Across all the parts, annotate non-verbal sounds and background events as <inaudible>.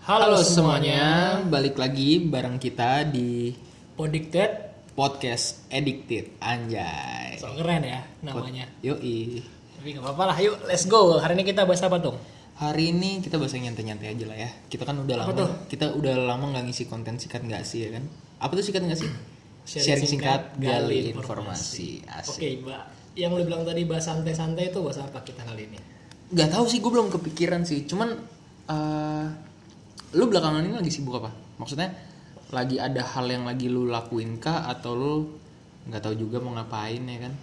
Halo, semuanya, balik lagi bareng kita di Podicted podcast Addicted Anjay. So keren ya namanya Yoi. Tapi gak apa-apa lah yuk let's go Hari ini kita bahas apa dong? Hari ini kita bahas yang nyantai-nyantai aja lah ya. Kita kan udah lama, tuh? kita udah lama nggak ngisi konten sikat nggak sih ya kan? Apa tuh sikat nggak sih? Sharing Sharing singkat, singkat, gali informasi. Oke Asik. mbak Yang lu bilang tadi bahas santai-santai itu bahas apa kita kali ini? Gak tahu sih, gue belum kepikiran sih. Cuman, eh lu belakangan ini lagi sibuk apa? Maksudnya lagi ada hal yang lagi lu lakuin kah? Atau lu nggak tahu juga mau ngapain ya kan?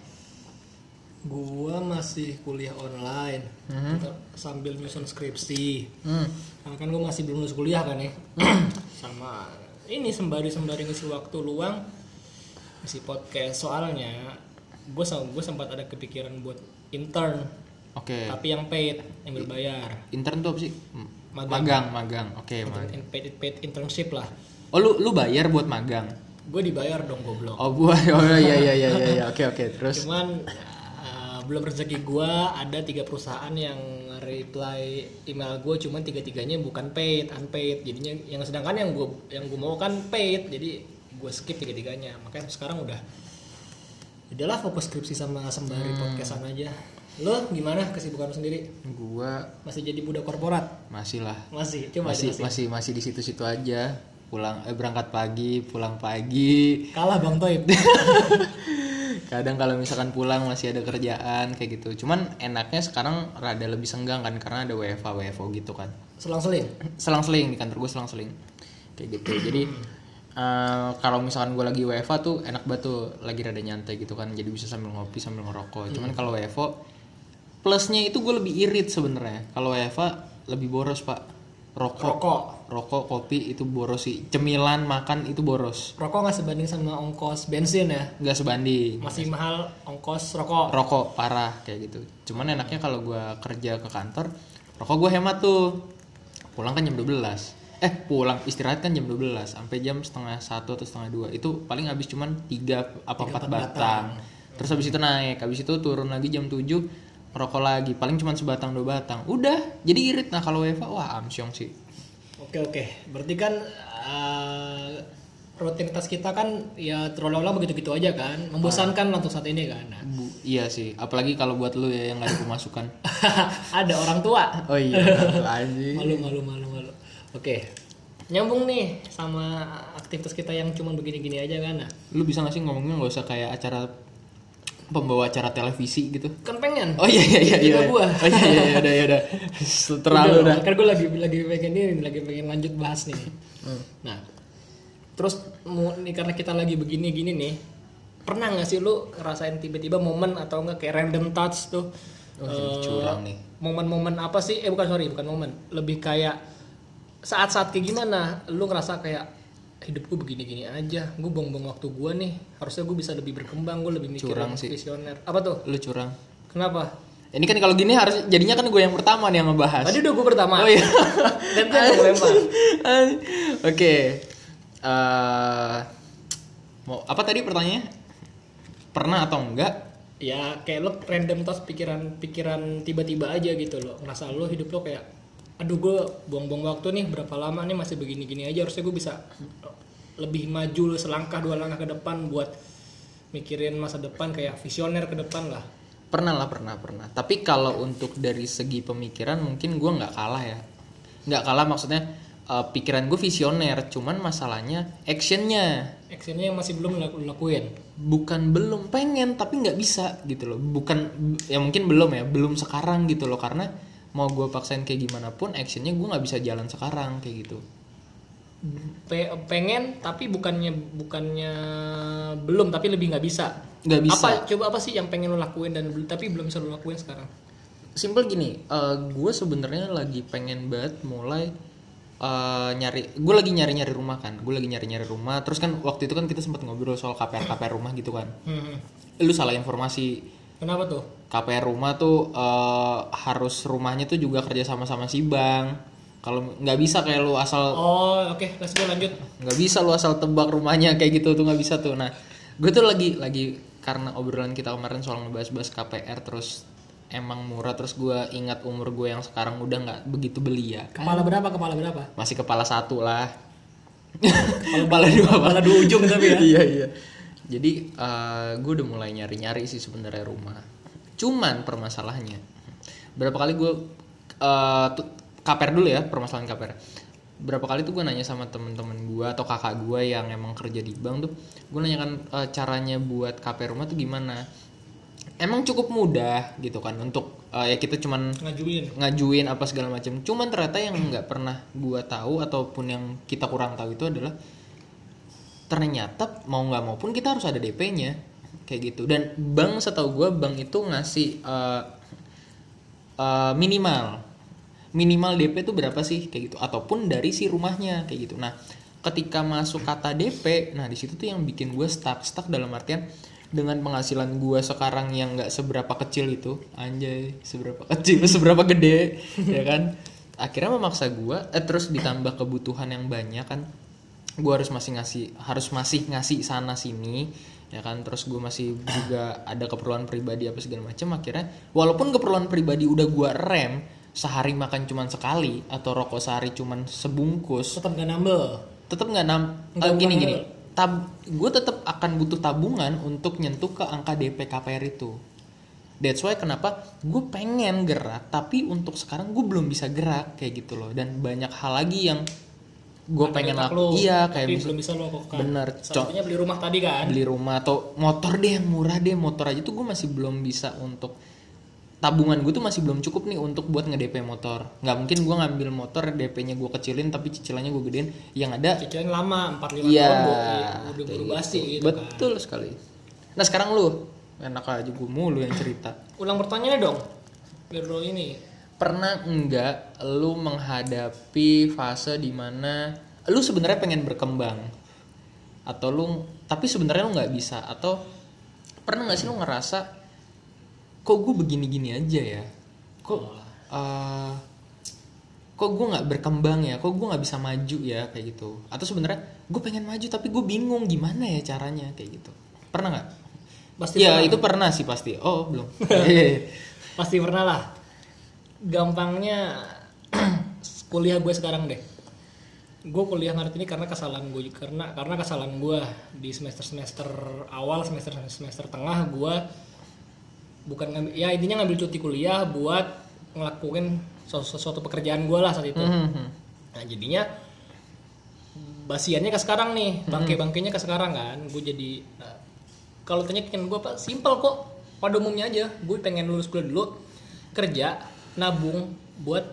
Gua masih kuliah online Kita Sambil nyusun skripsi Hmm. Karena kan gua masih belum lulus kuliah kan ya <clears throat> Sama ini sembari-sembari ngisi waktu luang Ngisi podcast Soalnya gue gue sempat ada kepikiran buat intern Oke. tapi yang paid yang berbayar Intern tuh apa sih? Magang. Magang, magang. Oke, magang. In- paid, paid internship lah Oh, lu lu bayar buat magang. gue dibayar dong goblok Oh, buat. <laughs> Oh, iya iya iya iya iya. Oke, oke. Terus cuman uh, belum rezeki gue ada tiga perusahaan yang reply email gue cuman tiga tiganya bukan paid unpaid jadinya yang sedangkan yang gue yang gue mau kan paid jadi gue skip tiga tiganya makanya sekarang udah udahlah fokus skripsi sama sembari podcastan aja lo gimana kesibukan lo sendiri gua masih jadi budak korporat masih lah. masih coba Masih jelasin. masih masih di situ-situ aja. Pulang eh, berangkat pagi, pulang pagi. kalah bang Toib <laughs> Kadang kalau misalkan pulang masih ada kerjaan kayak gitu. Cuman enaknya sekarang rada lebih senggang kan karena ada WFA WFO gitu kan. selang-seling <clears throat> selang-seling di kantor gue selang-seling kayak gitu jadi eh, kalau misalkan gue lagi WFA tuh enak banget tuh lagi rada nyantai gitu kan jadi bisa sambil ngopi sambil ngerokok cuman kalau WFO plusnya itu gue lebih irit sebenarnya. Kalau WFA lebih boros pak. Rokok. Rokok. Rokok kopi itu boros sih. Cemilan makan itu boros. Rokok nggak sebanding sama ongkos bensin ya? Nggak sebanding. Masih mahal ongkos rokok. Rokok parah kayak gitu. Cuman enaknya kalau gue kerja ke kantor rokok gue hemat tuh. Pulang kan jam 12 eh pulang istirahat kan jam 12 sampai jam setengah satu atau setengah dua. Itu paling habis cuman tiga apa empat batang. terus habis itu naik. Habis itu turun lagi jam 7 ngerokok lagi paling cuman sebatang dua batang. Udah jadi irit. Nah kalau Eva wah amsyong sih. Oke oke. Berarti kan eh, rutinitas kita kan ya terulang-ulang begitu-gitu aja kan. Membosankan untuk saat ini kan. Nah, Bu, iya sih. Apalagi kalau buat lu ya yang gak ada pemasukan. <laughs> Ada orang tua. Oh iya <laughs> anjing. Malu malu malu malu. Oke. Nyambung nih sama aktivitas kita yang cuma begini-gini aja kan nah. Lu bisa gak sih ngomongnya nggak usah kayak acara pembawa acara televisi gitu. Kan pengen. Oh iya iya iya iya. gua. oh iya iya iya, udah ya udah. <laughs> Terlalu Udah, udah. kan gue lagi lagi pengen ini lagi pengen lanjut bahas nih. Hmm. nah terus mau nih karena kita lagi begini gini nih pernah nggak sih lu ngerasain tiba-tiba momen atau enggak kayak random touch tuh? Oh, eh, curang nih. momen-momen apa sih? Eh bukan sorry bukan momen. Lebih kayak saat-saat kayak gimana? Lu ngerasa kayak hidup gue begini-gini aja. Gue buang-buang waktu gue nih. Harusnya gue bisa lebih berkembang gue lebih mikir Curang sih. visioner. Apa tuh? Lu curang. Kenapa? Ini kan kalau gini harus jadinya kan gue yang pertama nih yang ngebahas. Tadi udah gue pertama. Oh iya. Gue lempar. <laughs> Oke. Eh, mau apa tadi pertanyaannya? Pernah atau enggak? Ya kayak lo random tos pikiran pikiran tiba-tiba aja gitu loh. Ngerasa lo hidup lo kayak aduh gue buang-buang waktu nih berapa lama nih masih begini-gini aja. Harusnya gue bisa lebih maju selangkah dua langkah ke depan buat mikirin masa depan kayak visioner ke depan lah. Pernah lah pernah pernah. Tapi kalau untuk dari segi pemikiran mungkin gue nggak kalah ya. Nggak kalah maksudnya eh, pikiran gue visioner cuman masalahnya actionnya. Actionnya yang masih belum laku- lakuin. Bukan belum pengen tapi nggak bisa gitu loh. Bukan ya mungkin belum ya belum sekarang gitu loh. Karena mau gue paksain kayak gimana pun actionnya gue nggak bisa jalan sekarang kayak gitu. Pe- pengen tapi bukannya bukannya belum tapi lebih nggak bisa. Nggak bisa. Apa coba apa sih yang pengen lo lakuin dan tapi belum bisa lo lakuin sekarang? Simple gini gue sebenarnya lagi pengen banget mulai eh, nyari gue lagi nyari nyari rumah kan gue lagi nyari nyari rumah. Terus kan waktu itu kan kita sempat ngobrol soal KPR KPR rumah gitu kan. Hmm. lu salah informasi. Kenapa tuh KPR rumah tuh eh, harus rumahnya tuh juga kerja sama sama si bank kalau nggak bisa kayak lu asal Oh, oke, let's go lanjut. nggak bisa lu asal tebak rumahnya kayak gitu tuh nggak bisa tuh nah gue tuh lagi lagi karena obrolan kita kemarin soal ngebahas-bahas KPR terus emang murah terus gue ingat umur gue yang sekarang udah nggak begitu belia kan Kepala berapa? Kepala berapa? masih kepala satu lah <laughs> kepala dua Kepala dua ujung tapi ya. iya iya jadi gue udah mulai nyari nyari sih sebenarnya rumah cuman permasalahannya berapa kali gue tuh- kaper dulu ya permasalahan kaper. Berapa kali tuh gue nanya sama temen-temen gue atau kakak gue yang emang kerja di bank tuh gue nanyakan eh, caranya buat KP rumah tuh gimana. Emang cukup mudah gitu kan untuk eh, ya kita cuman Ngajuin. ngajuin apa segala macam. Cuman ternyata yang nggak pernah gua tahu ataupun yang kita kurang tahu itu adalah ternyata mau nggak maupun kita harus ada DP-nya kayak gitu. Dan bank setahu gua bank itu ngasih eh, eh, minimal. Minimal DP itu berapa sih? Kayak gitu. Ataupun dari si rumahnya kayak gitu. Nah ketika masuk kata DP nah di situ tuh yang bikin gue stuck. Stuck dalam artian dengan penghasilan gue sekarang yang nggak seberapa kecil itu anjay seberapa <laughs> kecil seberapa gede ya kan? Akhirnya memaksa gue eh, terus ditambah kebutuhan yang banyak kan. Gue harus masih ngasih harus masih ngasih sana sini ya kan terus gue masih juga ada keperluan pribadi apa segala macam akhirnya walaupun keperluan pribadi udah gue rem sehari makan cuman sekali atau rokok sehari cuman sebungkus Tetap gak nambel. tetap nggak nam eh, gini gini. tab gue tetap akan butuh tabungan untuk nyentuh ke angka DP KPR itu. That's why kenapa gue pengen gerak tapi untuk sekarang gue belum bisa gerak kayak gitu loh. Dan banyak hal lagi yang gue pengen lu, iya kayak bisa belum bisa lo lakukan. Bener, satunya beli rumah tadi kan. beli rumah atau motor deh yang murah deh motor aja tuh gue masih belum bisa untuk tabungan gue tuh masih belum cukup nih untuk buat nge DP motor nggak mungkin gue ngambil motor DP-nya gue kecilin tapi cicilannya gue gedein yang ada Cicilan lama 4 5 Iya. tahun udah buru basi gitu. gitu kan. Betul sekali. Nah sekarang lu enak aja gue mulu yang cerita. Ulang pertanyaannya dong. Biar lo ini. Pernah enggak lu menghadapi fase di mana lu sebenarnya pengen berkembang? Atau lu tapi sebenarnya lu nggak bisa? Atau pernah nggak sih lu ngerasa kok gue begini-gini aja ya? Kok eh, kok gue nggak berkembang ya? Kok gue nggak bisa maju ya? Kayak gitu. Atau sebenarnya gue pengen maju tapi gue bingung gimana ya caranya? Kayak gitu. Pernah nggak? Pasti ya pernah. itu pernah sih pasti. Oh belum. <laughs> Iya. Pasti pernah lah. Gampangnya <clears throat> kuliah gue sekarang deh. Gue kuliah ngaret ini karena kesalahan gue karena karena kesalahan gue di semester semester awal semester semester tengah gue bukan ngambil ya intinya ngambil cuti kuliah buat ngelakuin sesu- sesuatu pekerjaan gue lah saat itu. Mhm. Nah jadinya basiannya ke sekarang nih, bangke-bangkainya ke sekarang kan. Gue jadi nah, kalau tanya pengen gue apa? Simpel kok. Pada umumnya aja, gue pengen lulus kuliah dulu, kerja, nabung buat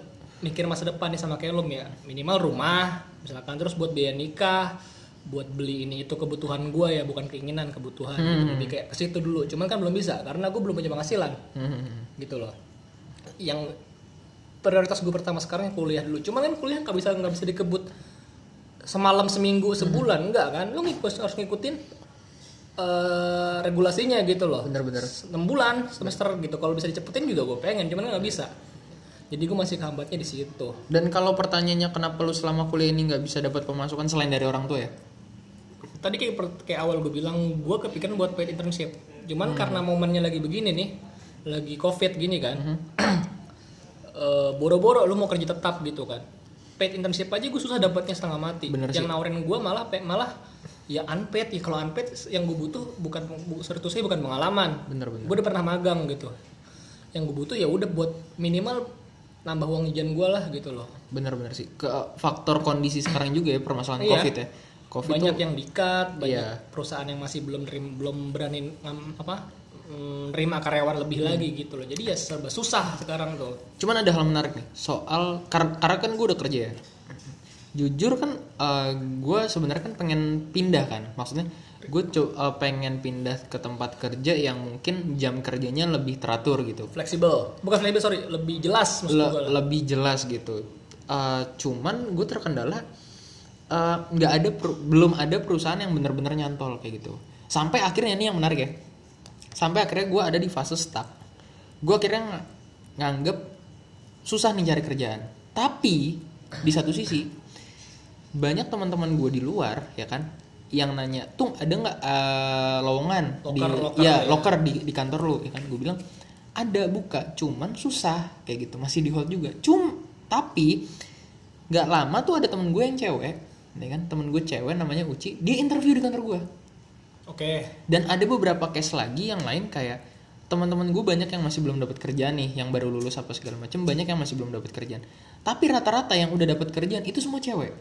mikir masa depan nih sama kayak lo ya. Minimal rumah, misalkan terus buat biaya nikah, buat beli ini itu kebutuhan gue ya, bukan keinginan, kebutuhan. Gitu. Lebih kayak ke situ dulu. Cuman kan belum bisa karena gue belum punya penghasilan. Mhm. gitu loh. Yang prioritas gue pertama sekarang kuliah dulu. Cuman kan kuliah nggak bisa nggak bisa dikebut semalam seminggu sebulan. Enggak kan? Lu ngikut harus ngikutin eh, regulasinya gitu loh. Bener-bener 6 bulan semester gitu. Kalau bisa dicepetin juga gue pengen cuman nggak bisa jadi gue masih kehambatnya di situ. Dan kalau pertanyaannya kenapa lu selama kuliah ini nggak bisa dapat pemasukan selain dari orang tua ya? Tadi kayak per- kayak awal gue bilang gue kepikiran buat paid internship. Cuman karena momennya lagi begini nih lagi covid gini kan <clears throat> eh, boro-boro lu mau kerja tetap gitu kan. Paid internship aja gue susah dapatnya setengah mati. Bener yang sih. nawarin gue malah malah ya unpaid. Ya kalau unpaid yang gue butuh bukan bu- sorry to say bukan pengalaman. Bener-bener gue udah pernah magang gitu. Yang gue butuh ya udah buat minimal nambah uang jajan gue lah gitu loh. Bener-bener sih. Ke faktor kondisi sekarang juga ya permasalahan Iya. covid ya. Covid banyak tuh yang dikat banyak Iya. perusahaan yang masih belum nerim- belum berani ngam- apa mm, nerima karyawan lebih Hmm. lagi gitu loh. Jadi ya serba susah sekarang tuh. Cuman ada hal menarik nih soal kar- karena kan gue udah kerja ya. Jujur kan gue sebenarnya kan pengen pindah kan. Maksudnya gue pengen pindah ke tempat kerja yang mungkin jam kerjanya lebih teratur gitu. Fleksibel. Bukan fleksibel sorry. Lebih jelas maksud Le- gue lah. lebih jelas gitu. Eh, cuman gue terkendala eh, nggak ada per- belum ada perusahaan yang benar-benar nyantol kayak gitu. Sampai akhirnya ini yang menarik ya. Sampai akhirnya gue ada di fase stuck. Gue akhirnya ng- nganggep susah nih cari kerjaan. Tapi di satu sisi banyak teman-teman gue di luar ya kan yang nanya tung ada nggak eh, lowongan di Loker- loker ya ya. loker di, di kantor lu ya kan. Gue bilang ada buka cuman susah kayak gitu. Masih di hold juga. Cum tapi nggak lama tuh ada temen gue yang cewek ya kan temen gue cewek namanya Uci dia interview di kantor gue Oke. dan ada beberapa case lagi yang lain kayak teman-teman gue banyak yang masih belum dapat kerjaan nih yang baru lulus apa segala macam banyak yang masih belum dapat kerjaan. Tapi rata-rata yang udah dapat kerjaan itu semua cewek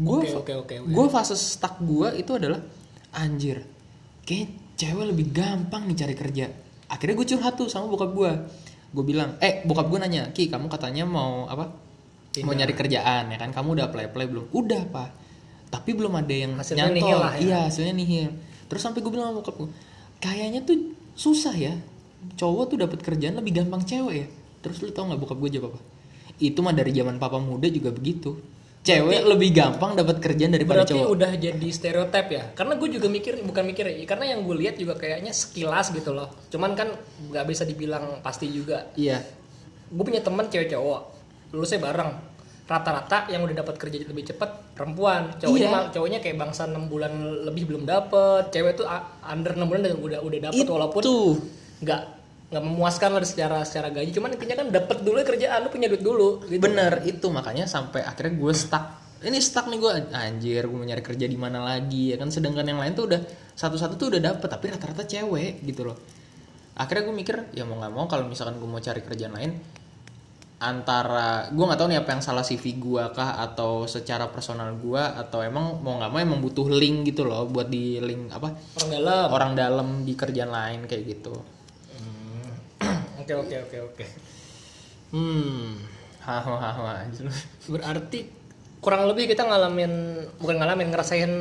gue Oke, oke, oke, oke. gue fase stuck gue itu adalah anjir kayak cewek lebih gampang nih cari kerja. Akhirnya gue curhat tuh sama bokap gue gue bilang eh bokap gue nanya ki kamu katanya mau apa? Mau Pindah. nyari kerjaan ya kan? Kamu udah apply apply belum? Udah pak. Tapi belum ada yang Hasilnya nyantol. nihil lah ya. iya hasilnya nihil. Terus sampai gue bilang sama bokap gue kayaknya tuh susah ya. Cowok tuh dapat kerjaan lebih gampang cewek ya. Terus lu tau nggak bokap gue jawab apa? Itu mah dari zaman papa muda juga begitu cewek lebih gampang dapat kerjaan daripada Berarti cowok udah jadi stereotip ya? Karena gue juga mikir, bukan mikir ya, karena yang gue lihat juga kayaknya sekilas gitu loh. Cuman kan nggak bisa dibilang pasti juga. iya Gue punya teman cewek cowok, lulusnya bareng. Rata-rata yang udah dapat kerja lebih cepat perempuan. Cowoknya Iya. cowoknya kayak bangsa 6 bulan lebih belum dapet. Cewek tuh under 6 bulan udah udah dapet itu walaupun nggak nggak memuaskan lah secara secara gaji. Cuman intinya kan dapet dulu kerjaan, lu punya duit dulu. Gitu. bener itu makanya sampai akhirnya gue stuck ini stuck nih gue anjir gue mau nyari kerja di mana lagi ya kan sedangkan yang lain tuh udah satu-satu tuh udah dapet tapi rata-rata cewek gitu loh akhirnya gue mikir ya mau nggak mau kalau misalkan gue mau cari kerjaan lain antara gue nggak tahu nih apa yang salah CV gue kah atau secara personal gue atau emang mau nggak mau emang butuh link gitu loh buat di link apa Orang dalam. orang dalam di kerjaan lain kayak gitu Oke oke oke oke. hmm haha haha aja lu. Berarti kurang lebih kita ngalamin bukan ngalamin ngerasain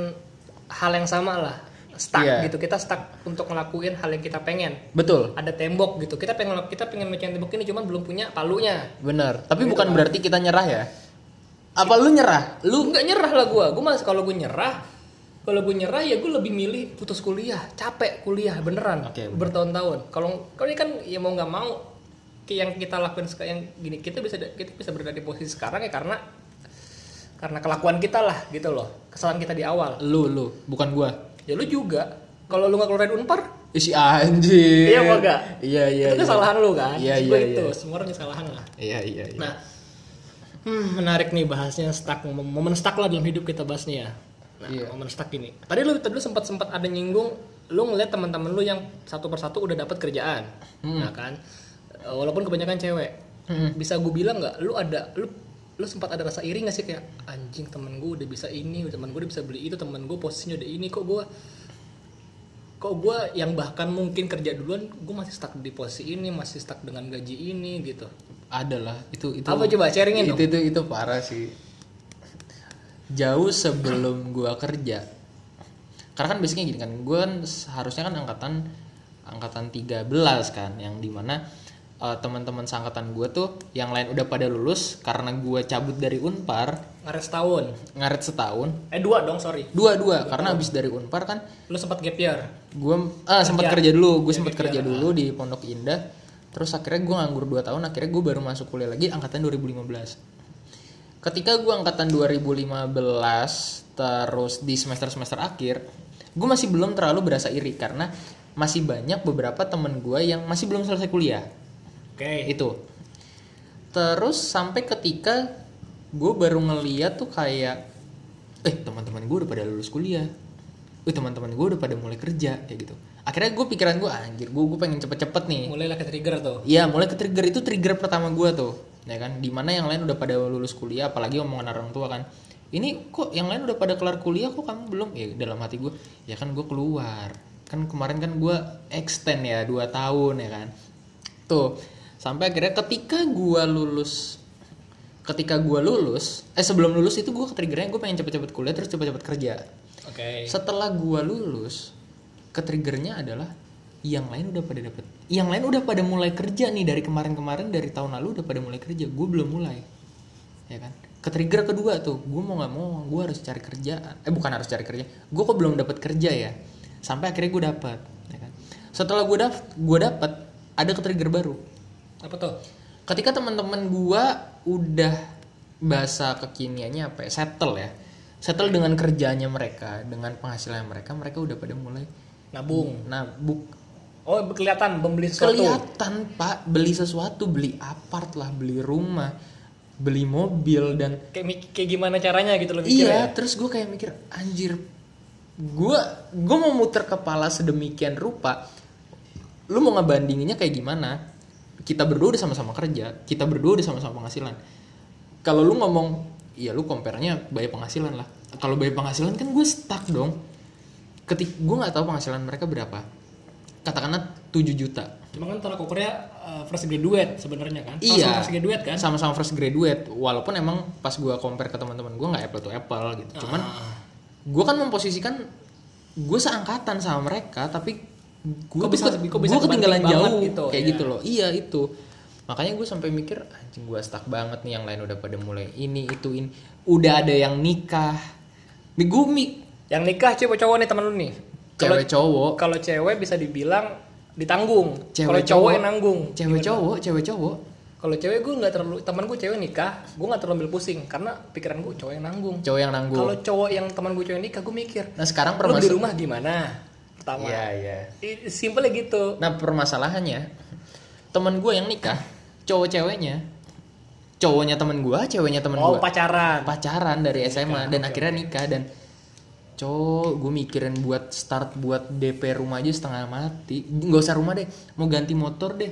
hal yang sama lah. Stuck Iya. gitu. Kita stuck untuk ngelakuin hal yang kita pengen. betul Ada tembok gitu. Kita pengen kita pengen mecahin tembok ini cuman belum punya palunya. Bener, tapi Gitu bukan kan. berarti kita nyerah ya. Apa lu nyerah? Lu nggak nyerah lah gua. Gua mas kalau gue nyerah kalau gue nyerah ya gue lebih milih putus kuliah capek kuliah beneran Oke, bener. bertahun-tahun kalau kalau ini kan ya mau nggak mau yang kita lakuin sekarang yang gini kita bisa kita bisa berada di posisi sekarang ya karena karena kelakuan kita lah gitu loh kesalahan kita di awal Lu, lu, bukan gua. ya lu juga kalau lu nggak keluarin unpar Isi anjir. Iya apa enggak? Iya, iya. itu iya. kesalahan lu kan Iya, iya, gua iya. itu semua orang kesalahan lah Iya, iya, iya. Nah, hmm, menarik nih bahasnya stuck momen, momen stuck lah dalam hidup kita bahas nih ya. Nah, Iya. momen stuck ini. Tadi lu tadi lu sempat sempat ada nyinggung lu ngeliat teman-teman lu yang satu persatu udah dapat kerjaan. Nah kan. Eh, Walaupun kebanyakan cewek. Hmm. Bisa gue bilang nggak lu ada lu lu sempat ada rasa iri gak sih kayak anjing temen gue udah bisa ini temen gue udah bisa beli itu temen gue posisinya udah ini kok gue kok gue yang bahkan mungkin kerja duluan gue masih stuck di posisi ini masih stuck dengan gaji ini gitu Ada lah, itu itu. Apa coba sharingin itu, dong? itu itu parah sih. Jauh sebelum gua kerja. Karena kan basicnya gini kan, gua kan harusnya kan angkatan angkatan 13 kan yang di mana eh, teman-teman seangkatan gue tuh yang lain udah pada lulus karena gua cabut dari Unpar ngaret setahun ngaret setahun eh dua dong sorry dua dua karena habis dari Unpar kan lu sempat gap year gue ah sempat Kerja. dulu gue sempat Kerja. kerja dulu di Pondok Indah terus akhirnya gue nganggur 2 tahun akhirnya gue baru masuk kuliah lagi angkatan 2015 ketika gue angkatan 2015 terus di semester semester akhir gue masih belum terlalu berasa iri karena masih banyak beberapa temen gue yang masih belum selesai kuliah. Oke. Itu. Terus sampai ketika gue baru ngeliat tuh kayak eh teman-teman gue udah pada lulus kuliah. Eh teman-teman gue udah pada mulai kerja kayak gitu. Akhirnya gue pikiran gue anjir gue gue pengen cepet-cepet nih. Mulailah ke trigger tuh. Iya mulai ke trigger. Itu trigger pertama gue tuh ya kan? Di mana yang lain udah pada lulus kuliah apalagi omongan orang tua kan? Ini kok yang lain udah pada kelar kuliah kok kamu belum? Ya dalam hati gue ya kan gue keluar. Kan kemarin kan gue extend ya dua tahun ya kan? Tuh sampai akhirnya ketika gue lulus ketika gue lulus eh sebelum lulus itu gue ke triggernya gue pengen cepet-cepet kuliah terus cepet-cepet kerja. Oke. Setelah gua lulus ke triggernya adalah yang lain udah pada dapet. Yang lain udah pada mulai kerja nih dari kemarin-kemarin dari tahun lalu udah pada mulai kerja. Gue belum mulai. Ya kan? Ke trigger kedua tuh gue mau nggak mau gue harus cari kerja eh bukan harus cari kerja. Gue kok belum dapat kerja ya? Sampai akhirnya gue dapat ya kan? Setelah gue dap gue dapat ada ke trigger baru. Apa tuh? Ketika teman-teman gua udah bahasa kekiniannya apa ya? Settle ya. Settle dengan kerjanya mereka dengan penghasilan mereka mereka udah pada mulai nabung. Nabuk Oh, kelihatan membeli sesuatu. kelihatan pak. Beli sesuatu beli apart lah beli rumah beli mobil dan Kayak kayak gimana caranya gitu loh iya mikirnya. terus gue kayak mikir anjir gue gue mau muter kepala sedemikian rupa lu mau ngebandinginnya kayak gimana? Kita berdua udah sama-sama kerja kita berdua udah sama-sama penghasilan. Kalau lu ngomong iya lu compare-nya bayar penghasilan lah. Kalau bayar penghasilan kan gue stuck dong. Ketik gue nggak tahu penghasilan mereka berapa katakanlah 7 juta Cuma kan tolak ukurnya uh, fresh graduate sebenarnya kan. Iya. Sama-sama fresh graduate kan. sama-sama fresh graduate walaupun emang pas gue compare ke teman-teman gue nggak apple to apple gitu cuman Ah. gue kan memposisikan gue seangkatan sama mereka tapi gue bisa- kok bisa ketinggalan jauh gitu, kayak ya. gitu loh iya itu makanya gue sampai mikir anjing gue stuck banget nih yang lain udah pada mulai ini itu ini udah ada yang nikah nih gue mi Yang nikah cewek cowok nih temen lu nih. Kalau cewek cowok kalau cewek bisa dibilang ditanggung. Kalau cowok yang nanggung. cewek Gimana? cowok cewek cowok Kalau cewek gue nggak terlalu teman gue cewek nikah, gue nggak terlalu ambil pusing karena pikiran gue cowok yang nanggung. cowok yang nanggung Kalau cowok yang teman gue cewek nikah, gue mikir, nah sekarang lu di permasalahan rumah gimana? Pertama. iya I- Simpelnya gitu. Nah permasalahannya temen gue yang nikah cowok ceweknya cowoknya temen gue ceweknya temen Oh gue pacaran. pacaran dari SMA dan oke, akhirnya nikah dan cowok gue mikirin buat start buat DP rumah aja setengah mati nggak usah rumah deh mau ganti motor deh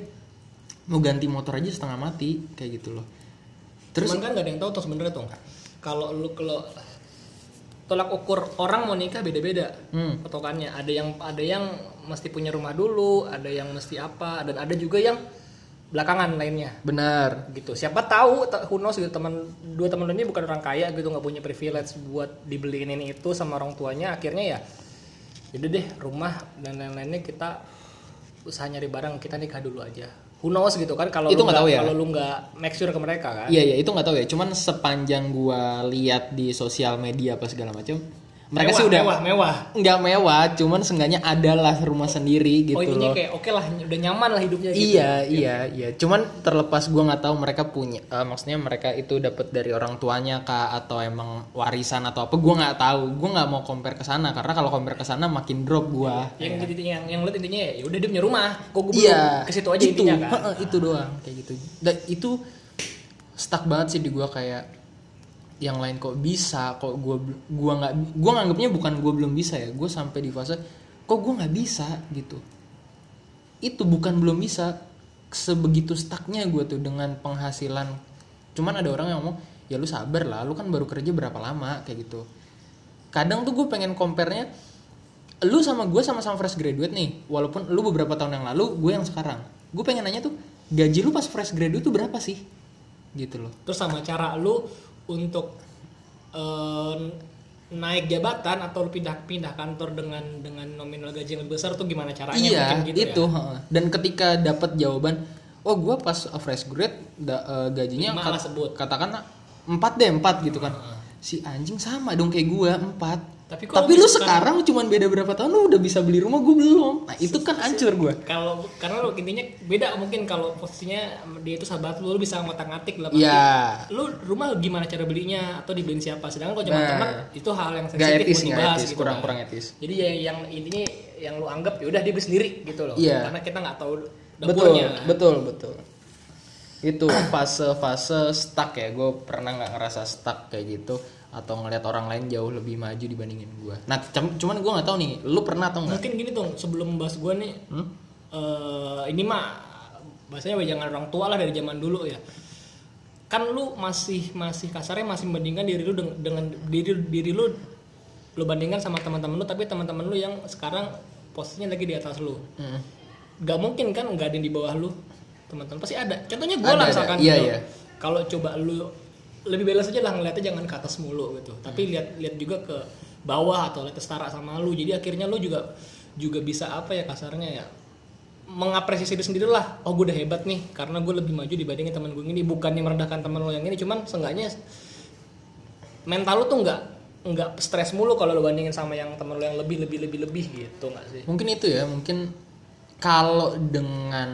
mau ganti motor aja setengah mati kayak gitu loh terus Cuman kan gak ada yang tahu tuh sebenarnya tuh. Kalau lu kalau tolak ukur orang mau nikah beda-beda Hmm. patokannya. Ada yang ada yang mesti punya rumah dulu, ada yang mesti apa, dan ada juga yang belakangan lainnya benar gitu. Siapa tahu ta- who knows gitu teman dua teman ini bukan orang kaya gitu nggak punya privilege buat dibeliin ini itu sama orang tuanya akhirnya ya jadi deh rumah dan lain-lainnya kita usaha nyari barang kita nikah dulu aja. Who knows gitu kan kalau Itu nggak tahu ya. kalau lu nggak make sure ke mereka kan. iya iya itu nggak tahu ya cuman sepanjang gua lihat di sosial media apa segala macam mereka Mewah, sih udah mewah mewah. nggak mewah cuman seenggaknya adalah rumah sendiri gitu oh loh kayak oke lah udah nyaman lah hidupnya gitu. iya iya iya cuman terlepas gua nggak tahu mereka punya eh, maksudnya mereka itu dapat dari orang tuanya kah atau emang warisan atau apa gua nggak tahu gua nggak mau compare ke sana karena kalau compare ke sana makin drop gua Yang intinya yang yang lihat intinya ya udah dia punya rumah. Kok gue iya belum ke situ aja itu, intinya kan. itu doang kayak gitu dan itu stuck banget sih di gua kayak yang lain kok bisa kok gua bel- gua nggak gua nganggapnya bukan gua belum bisa ya gua sampai di fase kok gua nggak bisa gitu. Itu bukan belum bisa sebegitu stucknya gue tuh dengan penghasilan. Cuman ada orang yang ngomong ya lu sabar lah lu kan baru kerja berapa lama kayak gitu. Kadang tuh gue pengen compare-nya lu sama gue sama-sama fresh graduate nih walaupun lu beberapa tahun yang lalu gue yang sekarang. Gue pengen nanya tuh gaji lu pas fresh graduate tuh berapa sih? Gitu loh. Terus sama cara lu untuk eh, naik jabatan atau pindah-pindah kantor dengan dengan nominal gaji yang lebih besar tuh gimana caranya? Iya mungkin gitu itu ya. dan ketika dapat jawaban oh gue pas fresh grade da- eh, gajinya kat- sebut. katakan empat deh empat gitu kan. Si anjing sama dong kayak gue empat Tapi kok tapi lu sekarang- cuman beda berapa tahun lu udah bisa beli rumah gue belum nah itu kan hancur gue Kalau karena lu intinya beda mungkin kalau posisinya dia itu sahabat lu, lu bisa ngotak-ngatik lah. Iya. Lu rumah gimana cara belinya atau dibeliin siapa? Sedangkan kalau cuma teman Nah. itu hal yang sensitif etis, gak dibahas etis, gitu kurang kan. kurang etis. Jadi ya yang intinya yang lu anggap ya udah dia beli sendiri gitu loh. Iya. Karena kita nggak tahu Betul, dapurnya. kan. betul, betul. Itu fase-fase stuck ya. Gue pernah nggak ngerasa stuck kayak gitu atau ngelihat orang lain jauh lebih maju dibandingin gue. Nah, cum- cuman gue nggak tahu nih, lu pernah atau nggak? Mungkin gini tuh sebelum bahas gua nih Hmm? eh, ini mah bahasanya jangan orang tua lah dari zaman dulu ya. Kan lu masih masih kasarnya masih membandingkan diri lu dengan, dengan diri diri lu lu bandingkan sama teman-teman lu tapi teman-teman lu yang sekarang posisinya lagi di atas lu. Hmm. Gak mungkin kan nggak ada yang di bawah lu teman-teman pasti ada. Contohnya Ada, lah misalkan Iya, gitu. iya. Kalau coba lu lebih balance aja lah ngeliatnya jangan ke atas mulu gitu. Tapi lihat lihat juga ke bawah atau lihat setara sama lu. Jadi akhirnya lu juga juga bisa apa ya kasarnya ya mengapresiasi diri sendiri lah. Oh gue udah hebat nih karena gue lebih maju dibandingin teman gue ini. Bukannya merendahkan teman lo yang ini, cuman seenggaknya mental lu tuh nggak nggak stres mulu kalau lo bandingin sama yang teman lo yang lebih lebih lebih lebih gitu nggak sih? Mungkin itu ya, mungkin kalau dengan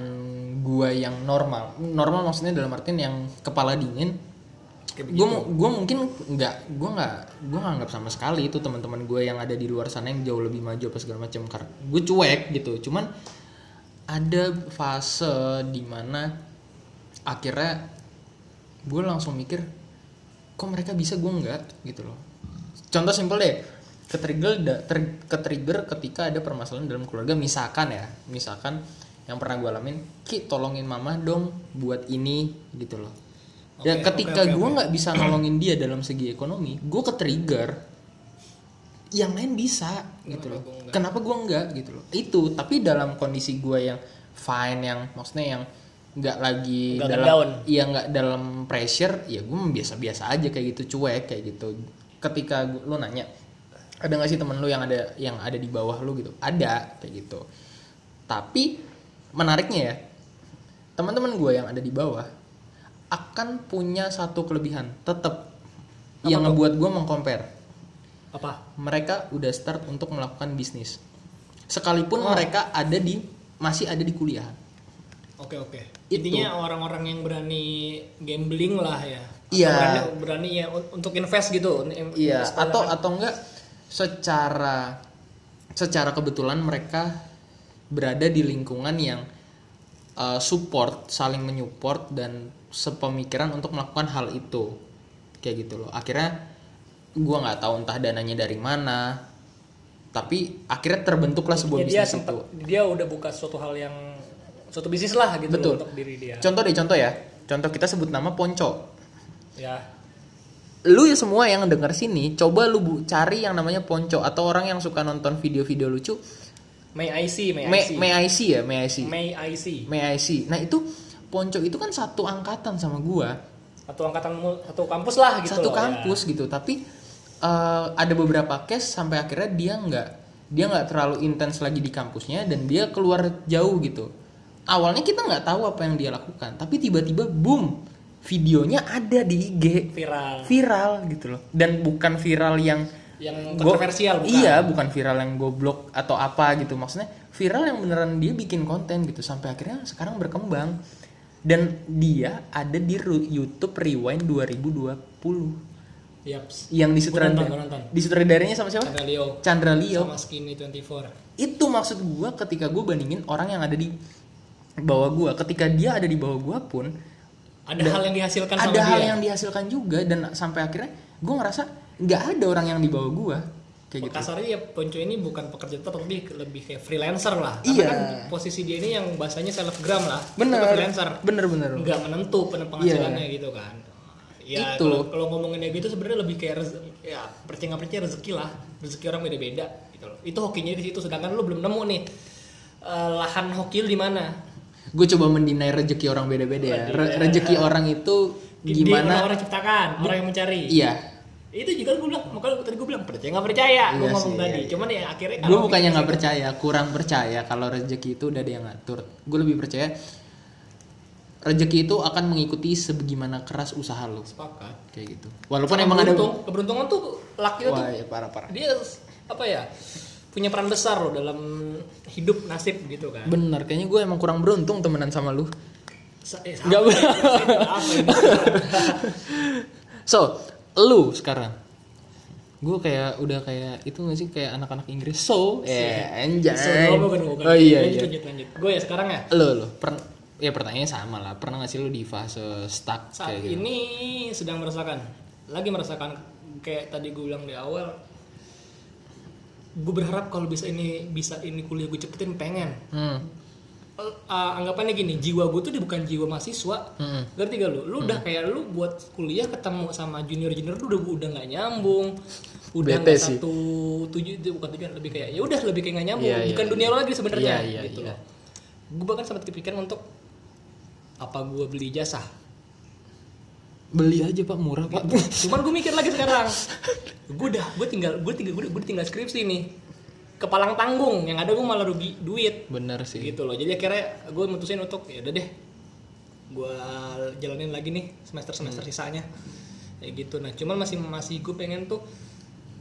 gua yang normal, normal maksudnya dalam artian yang kepala dingin, gue gue mungkin nggak gue nggak gue nggak anggap sama sekali itu teman-teman gue yang ada di luar sana yang jauh lebih maju apa segala macam karena gue cuek gitu. Cuman ada fase di mana akhirnya gue langsung mikir kok mereka bisa gue nggak? gitu loh. Contoh simpel deh ketrigger ter- ketrigger ketika ada permasalahan dalam keluarga. Misalkan ya misalkan yang pernah gue alamin ki tolongin mama dong buat ini gitu loh dan Oke, ketika oke, oke, gue nggak bisa nolongin dia dalam segi ekonomi gue ketrigger yang lain bisa gitu loh. gua nggak? kenapa gue enggak gitu loh. Itu tapi dalam kondisi gue yang fine yang maksudnya yang nggak lagi Nggak dalam down. iya nggak dalam pressure ya gue biasa-biasa aja kayak gitu cuek kayak gitu. Ketika gua- lu nanya ada nggak sih temen lu yang ada yang ada di bawah lu? Gitu. Ada kayak gitu. Tapi menariknya ya teman-teman gue yang ada di bawah akan punya satu kelebihan. Tetap yang ngebuat gue mengcompare. Apa? Mereka udah start untuk melakukan bisnis. Sekalipun Oh. mereka ada di masih ada di kuliah oke oke. Itu. intinya orang-orang yang berani gambling lah ya. Iya. berani, berani ya un- untuk invest gitu iya. atau kan. atau enggak secara secara kebetulan mereka berada di lingkungan yang uh, support saling menyupport dan sepemikiran untuk melakukan hal itu. Kayak gitu loh. Akhirnya gua nggak tahu entah dananya dari mana. Tapi akhirnya terbentuklah sebuah Ya, dia bisnis sempat itu. dia udah buka suatu hal yang suatu bisnis lah gitu Betul. loh untuk diri dia. Contoh deh contoh ya. Contoh kita sebut nama Ponco. Ya. Lu ya semua yang denger sini coba lu bu- cari yang namanya Ponco atau orang yang suka nonton video-video lucu. May I see May I May, see. May I see ya May I see. May I see. May I see. Nah itu Ponco itu kan satu angkatan sama gua. Satu angkatan satu kampus lah gitu satu loh, kampus gitu. Tapi eh, ada beberapa case sampai akhirnya dia nggak dia nggak terlalu intens lagi di kampusnya dan dia keluar jauh gitu. Awalnya kita nggak tahu apa yang dia lakukan tapi tiba-tiba boom videonya ada di IG ya. viral. Viral gitu loh. Dan bukan viral yang yang kontroversial bukan? Iya, bukan viral yang goblok atau apa gitu. Maksudnya viral yang beneran dia bikin konten gitu. Sampai akhirnya sekarang berkembang. Dan dia ada di YouTube Rewind 2020 Yaps. yang Gua nonton, gua disutradar nonton. disutradaranya sama siapa? Chandra Leo Chandra Leo. sama Skinny 24 Itu maksud gua ketika gua bandingin orang yang ada di bawah gua, ketika dia ada di bawah gua pun ada hal yang dihasilkan sama ada hal dia yang dihasilkan juga dan sampai akhirnya gua ngerasa nggak ada orang yang di bawah gua kayak gitu. kasarnya ya Ponco ini bukan pekerja tetap tapi lebih kayak freelancer lah Karena Iya. kan posisi dia ini yang bahasanya selebgram lah Bener. Freelancer Bener bener. nggak menentu pen- penghasilannya gitu kan ya Itu. kalau ngomongin kayak gitu sebenarnya lebih kayak rez- ya percaya percaya rezeki lah rezeki orang beda-beda gitu loh itu hokinya di situ sedangkan lu belum nemu nih eh, lahan hoki lu di mana gue coba mendinai rezeki orang beda-beda ya. Re- Iya. rezeki orang itu Di gimana? orang ciptakan orang yang mencari Iya. Itu juga gue bilang makanya tadi gue bilang percaya nggak percaya gue Iya ngomong sih, tadi iya, iya. cuman ya akhirnya Gue bukannya kita nggak percaya, kurang percaya kalau rezeki itu udah ada yang ngatur. Gue lebih percaya rezeki itu akan mengikuti sebagaimana keras usaha lo sepakat kayak gitu. Walaupun Sama emang ada beruntung, keberuntungan tuh laki itu Wah, ya parah parah. dia apa ya punya peran besar loh dalam hidup nasib gitu kan Bener, kayaknya gue emang kurang beruntung temenan sama lu. Sa- eh, Nggak apa ya? <laughs> apa ini? So, lu sekarang? Gue kayak udah kayak itu gak sih? Kayak anak-anak Inggris. So eh anjay. So, bukan, bukan. oh iya lanjut, iya. lanjut, lanjut. gue ya sekarang ya? Lo lo per ya pertanyaannya sama lah. Pernah gak sih lo di fase stuck saat kayak gitu? ini sedang merasakan lagi merasakan kayak tadi gue bilang di awal gue berharap kalau bisa ini bisa ini kuliah gue cepetin pengen. Hmm. Uh, anggapannya gini jiwa gue tuh dia bukan jiwa mahasiswa. Hmm. ngerti gak lu? Lu udah kayak lu buat kuliah ketemu sama junior junior lu udah udah nggak nyambung. Udah nggak sih. satu tujuh itu bukan tujuan lebih kayak ya udah lebih kayak nggak nyambung. Iya, bukan iya, dunia lo lagi sebenarnya Iya, iya, gitu loh. Gue bahkan sempat kepikiran untuk apa gue beli jasa? Beli aja pak murah pak. Cuman gue mikir lagi sekarang. Gue udah gue tinggal gue tinggal gue tinggal skripsi nih kepalang tanggung. Yang ada gue malah rugi duit. Bener sih. Gitu loh. Jadi akhirnya gue mutusin untuk ya udah deh gue jalanin lagi nih semester semester sisanya. Kayak gitu. Nah cuman masih masih gue pengen tuh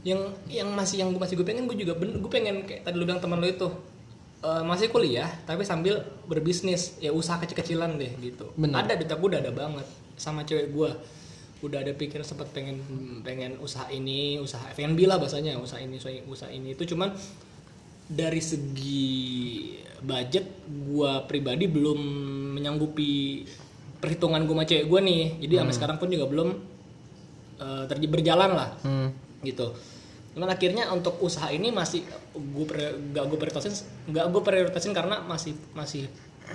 yang yang masih yang gue masih gue pengen gue juga gue pengen kayak tadi lu bilang teman lu itu eh, masih kuliah tapi sambil berbisnis. Ya usaha kecil-kecilan deh gitu. Bener. ada duit gue udah ada banget sama cewek gue udah ada pikir sempat pengen pengen usaha ini usaha F&B lah bahasanya usaha ini usaha, usaha ini. Itu cuman dari segi budget gua pribadi belum menyanggupi perhitungan gua sama cewek gua nih. Jadi sampai sekarang pun juga belum eh, terjadi berjalan lah. Hmm. gitu. Cuman akhirnya untuk usaha ini masih gue gak gue prioritasin gak gue prioritasin karena masih masih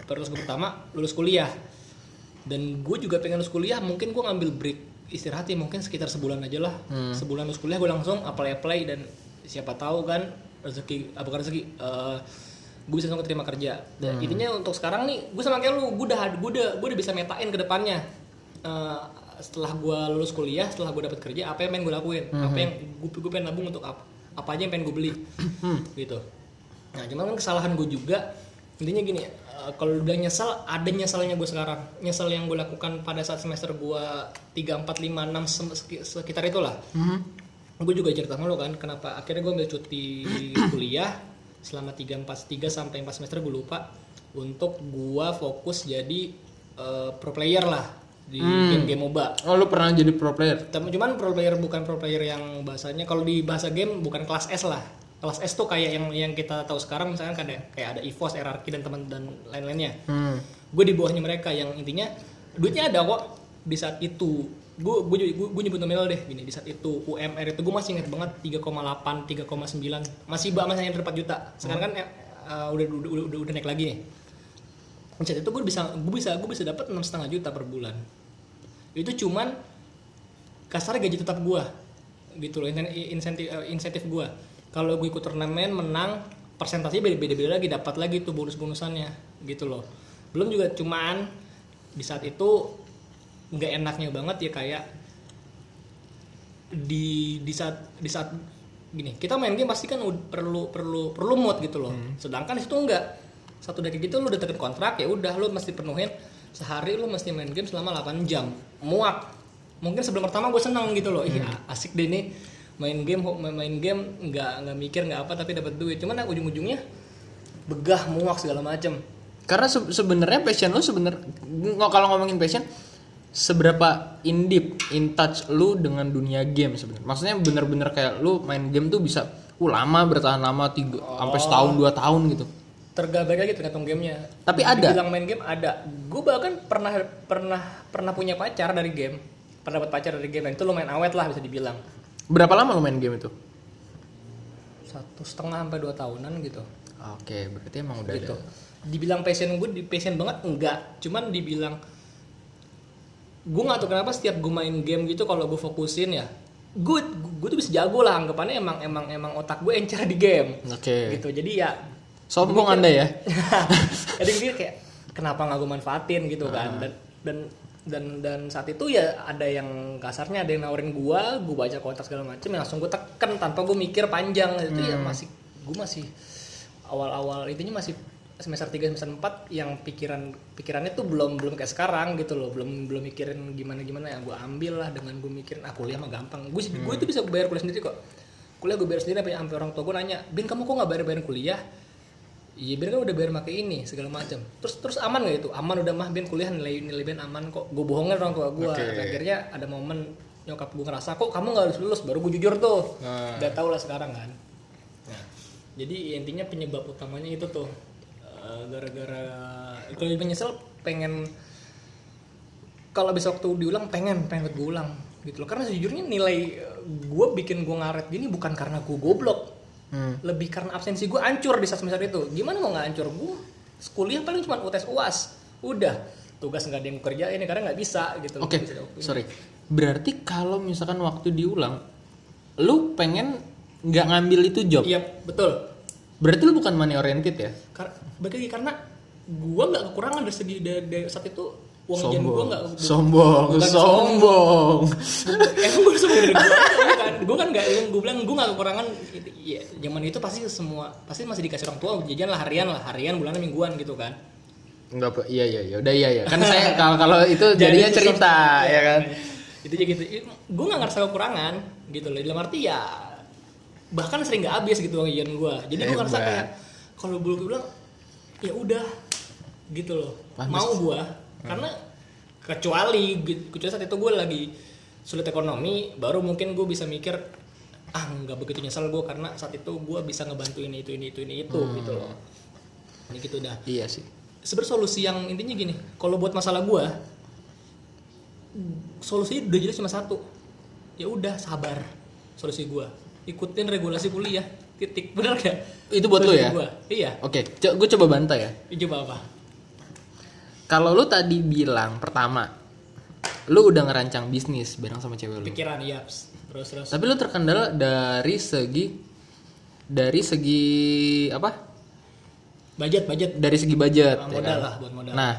prioritas gue pertama lulus kuliah. Dan gue juga pengen lulus kuliah mungkin gue ngambil break istirahat ya mungkin sekitar sebulan aja lah. Sebulan lulus kuliah gue langsung apply apply dan siapa tahu kan rezeki apa bukan rezeki gue bisa langsung terima kerja. Dan intinya untuk sekarang nih gue sama kayak lu gue udah gue udah gue udah bisa metain ke depannya. Eh, setelah gue lulus kuliah setelah gue dapat kerja apa yang pengen gue lakuin? Apa yang gue gue pengen nabung untuk apa apa aja yang pengen gue beli? Gitu. Nah cuman kan kesalahan gue juga intinya gini eh, kalau udah nyesal ada nyesalnya gue sekarang. Nyesal yang gue lakukan pada saat semester gue 3, 4, 5, 6 sekitar itulah gue juga cerita sama lo kan kenapa akhirnya gue ambil cuti <clears throat> kuliah selama 3 4 3 sampai 4 semester gue lupa untuk gua fokus jadi eh, pro player lah di game-game MOBA. Oh lu pernah jadi pro player? Tapi cuman pro player bukan pro player yang bahasanya kalau di bahasa game bukan kelas S lah. Kelas S tuh kayak yang yang kita tahu sekarang misalkan kayak kayak ada EVOS, RRQ dan teman dan lain-lainnya. Hmm. Gue di bawahnya mereka yang intinya duitnya ada kok di saat itu. Gue gue gue, nyebut nominal deh gini di saat itu UMR itu gue masih inget banget 3,8 3,9 masih bah masih hanya 4 juta. Sekarang kan uh, udah, udah udah udah naik lagi nih. Di saat itu gue bisa gue bisa gue bisa dapat enam setengah juta per bulan. Itu cuman kasar gaji tetap gue gitu loh insen- insentif eh, insentif gue kalau gue ikut turnamen menang persentasenya beda beda lagi dapat lagi tuh bonus bonusannya gitu loh belum juga cuman di saat itu nggak enaknya banget ya kayak di di saat di saat gini kita main game pasti kan perlu perlu perlu mood gitu loh. Sedangkan itu enggak satu dari gitu lu udah deket kontrak ya udah lu mesti penuhin. Sehari lu mesti main game selama 8 jam. Muak. Mungkin sebelum pertama gue seneng gitu loh. Iya asik deh nih. Main game main, game nggak nggak mikir nggak apa tapi dapat duit. Cuman ujung-ujungnya begah muak segala macem. Karena se- sebenarnya passion lu sebener nggak kalau ngomongin passion seberapa in deep in touch lu dengan dunia game sebenarnya. Maksudnya bener-bener kayak lu main game tuh bisa uh lama bertahan lama tiga sampai setahun dua tahun gitu. tergabung lagi tergantung gamenya Tapi ada? bilang main game ada gue bahkan pernah pernah pernah punya pacar dari game pernah dapat pacar dari game dan itu lumayan awet lah bisa dibilang Berapa lama lu main game itu? satu setengah sampai dua tahunan gitu Oke, berarti emang udah gitu ada. dibilang passion gue di passion banget enggak cuman dibilang gue nggak tahu kenapa setiap gue main game gitu kalau gue fokusin ya gue gue tuh bisa jago lah anggapannya emang emang emang otak gue encer di game. Oke. gitu jadi ya Sombong Anda ya. <laughs> jadi dia kayak kenapa nggak gue manfaatin gitu kan. Dan dan dan dan saat itu ya ada yang kasarnya ada yang nawarin gua gua baca kotak segala macem ya langsung gue tekan tanpa gue mikir panjang. Itu ya masih gue masih awal-awal intinya masih semester 3 semester 4 yang pikiran pikirannya tuh belum belum kayak sekarang gitu loh belum belum mikirin gimana gimana ya gue ambil lah dengan gue mikirin ah kuliah mah gampang gue gue itu bisa bayar kuliah sendiri kok kuliah gue bayar sendiri sampai sampai orang tua gue nanya bin kamu kok nggak bayar bayarin kuliah Iya, Bin kan udah bayar pakai ini segala macam. Terus terus aman gak itu? Aman udah mah Bin kuliah nilai nilai Bin aman kok. Gue bohongin orang tua gue. Oke. Akhirnya ada momen nyokap gue ngerasa kok kamu nggak harus lulus baru gue jujur tuh. Nah. Udah tau lah sekarang kan. Nah, jadi intinya penyebab utamanya itu tuh Eh, gara-gara kalau menyesal pengen kalau besok waktu diulang pengen pengen gue ulang gitu loh karena sejujurnya nilai gue bikin gue ngaret gini bukan karena gue goblok Hmm. lebih karena absensi gue hancur di saat semester itu gimana mau nggak hancur gue kuliah paling cuma UTS uas udah tugas nggak ada yang gue kerjain ya, karena nggak bisa gitu loh. Oke, bisa dilakuin. sorry. Berarti kalau misalkan waktu diulang, lu pengen nggak ngambil itu job? iya betul Berarti lu bukan money oriented ya? Kar bagi karena gue nggak kekurangan dari segi dari, dari saat itu uang jajan gue nggak sombong, bukan sombong. <laughs> emang gue sombong dari gue bukan. Gue kan nggak gue bilang gue nggak kekurangan ya zaman itu pasti semua pasti masih dikasih orang tua jajan lah harian lah harian bulanan mingguan gitu kan. Enggak iya iya iya, udah iya ya. Kan saya <laughs> kalau kalau itu jadinya cerita ya kan. itu aja gitu. Gue nggak ngerasa kekurangan gitu loh. Dalam arti ya bahkan sering nggak habis gitu uang jajan gue jadi gue ngerasa Hebat. kayak kalau belum bilang ya udah gitu loh. Pantes. mau gue karena kecuali kecuali saat itu gue lagi sulit ekonomi baru mungkin gue bisa mikir ah nggak begitu nyesel gue karena saat itu gue bisa ngebantu ini itu ini itu ini itu gitu loh. Ini gitu dah. Iya sih. Sebenarnya solusi yang intinya gini kalau buat masalah gue solusinya udah jelas cuma satu. Ya udah sabar solusi gue ikutin regulasi kuliah. Titik. Bener gak Itu buat Solusi ya? gua. iya. Oke gue coba bantah ya. Coba apa? Kalau lu tadi bilang pertama lu udah ngerancang bisnis bareng sama cewek lu. Pikiran iya. Terus terus. Tapi lu terkendala dari segi dari segi apa? Budget budget. Dari segi budget Nah, ya modal kan? lah buat modal. Nah,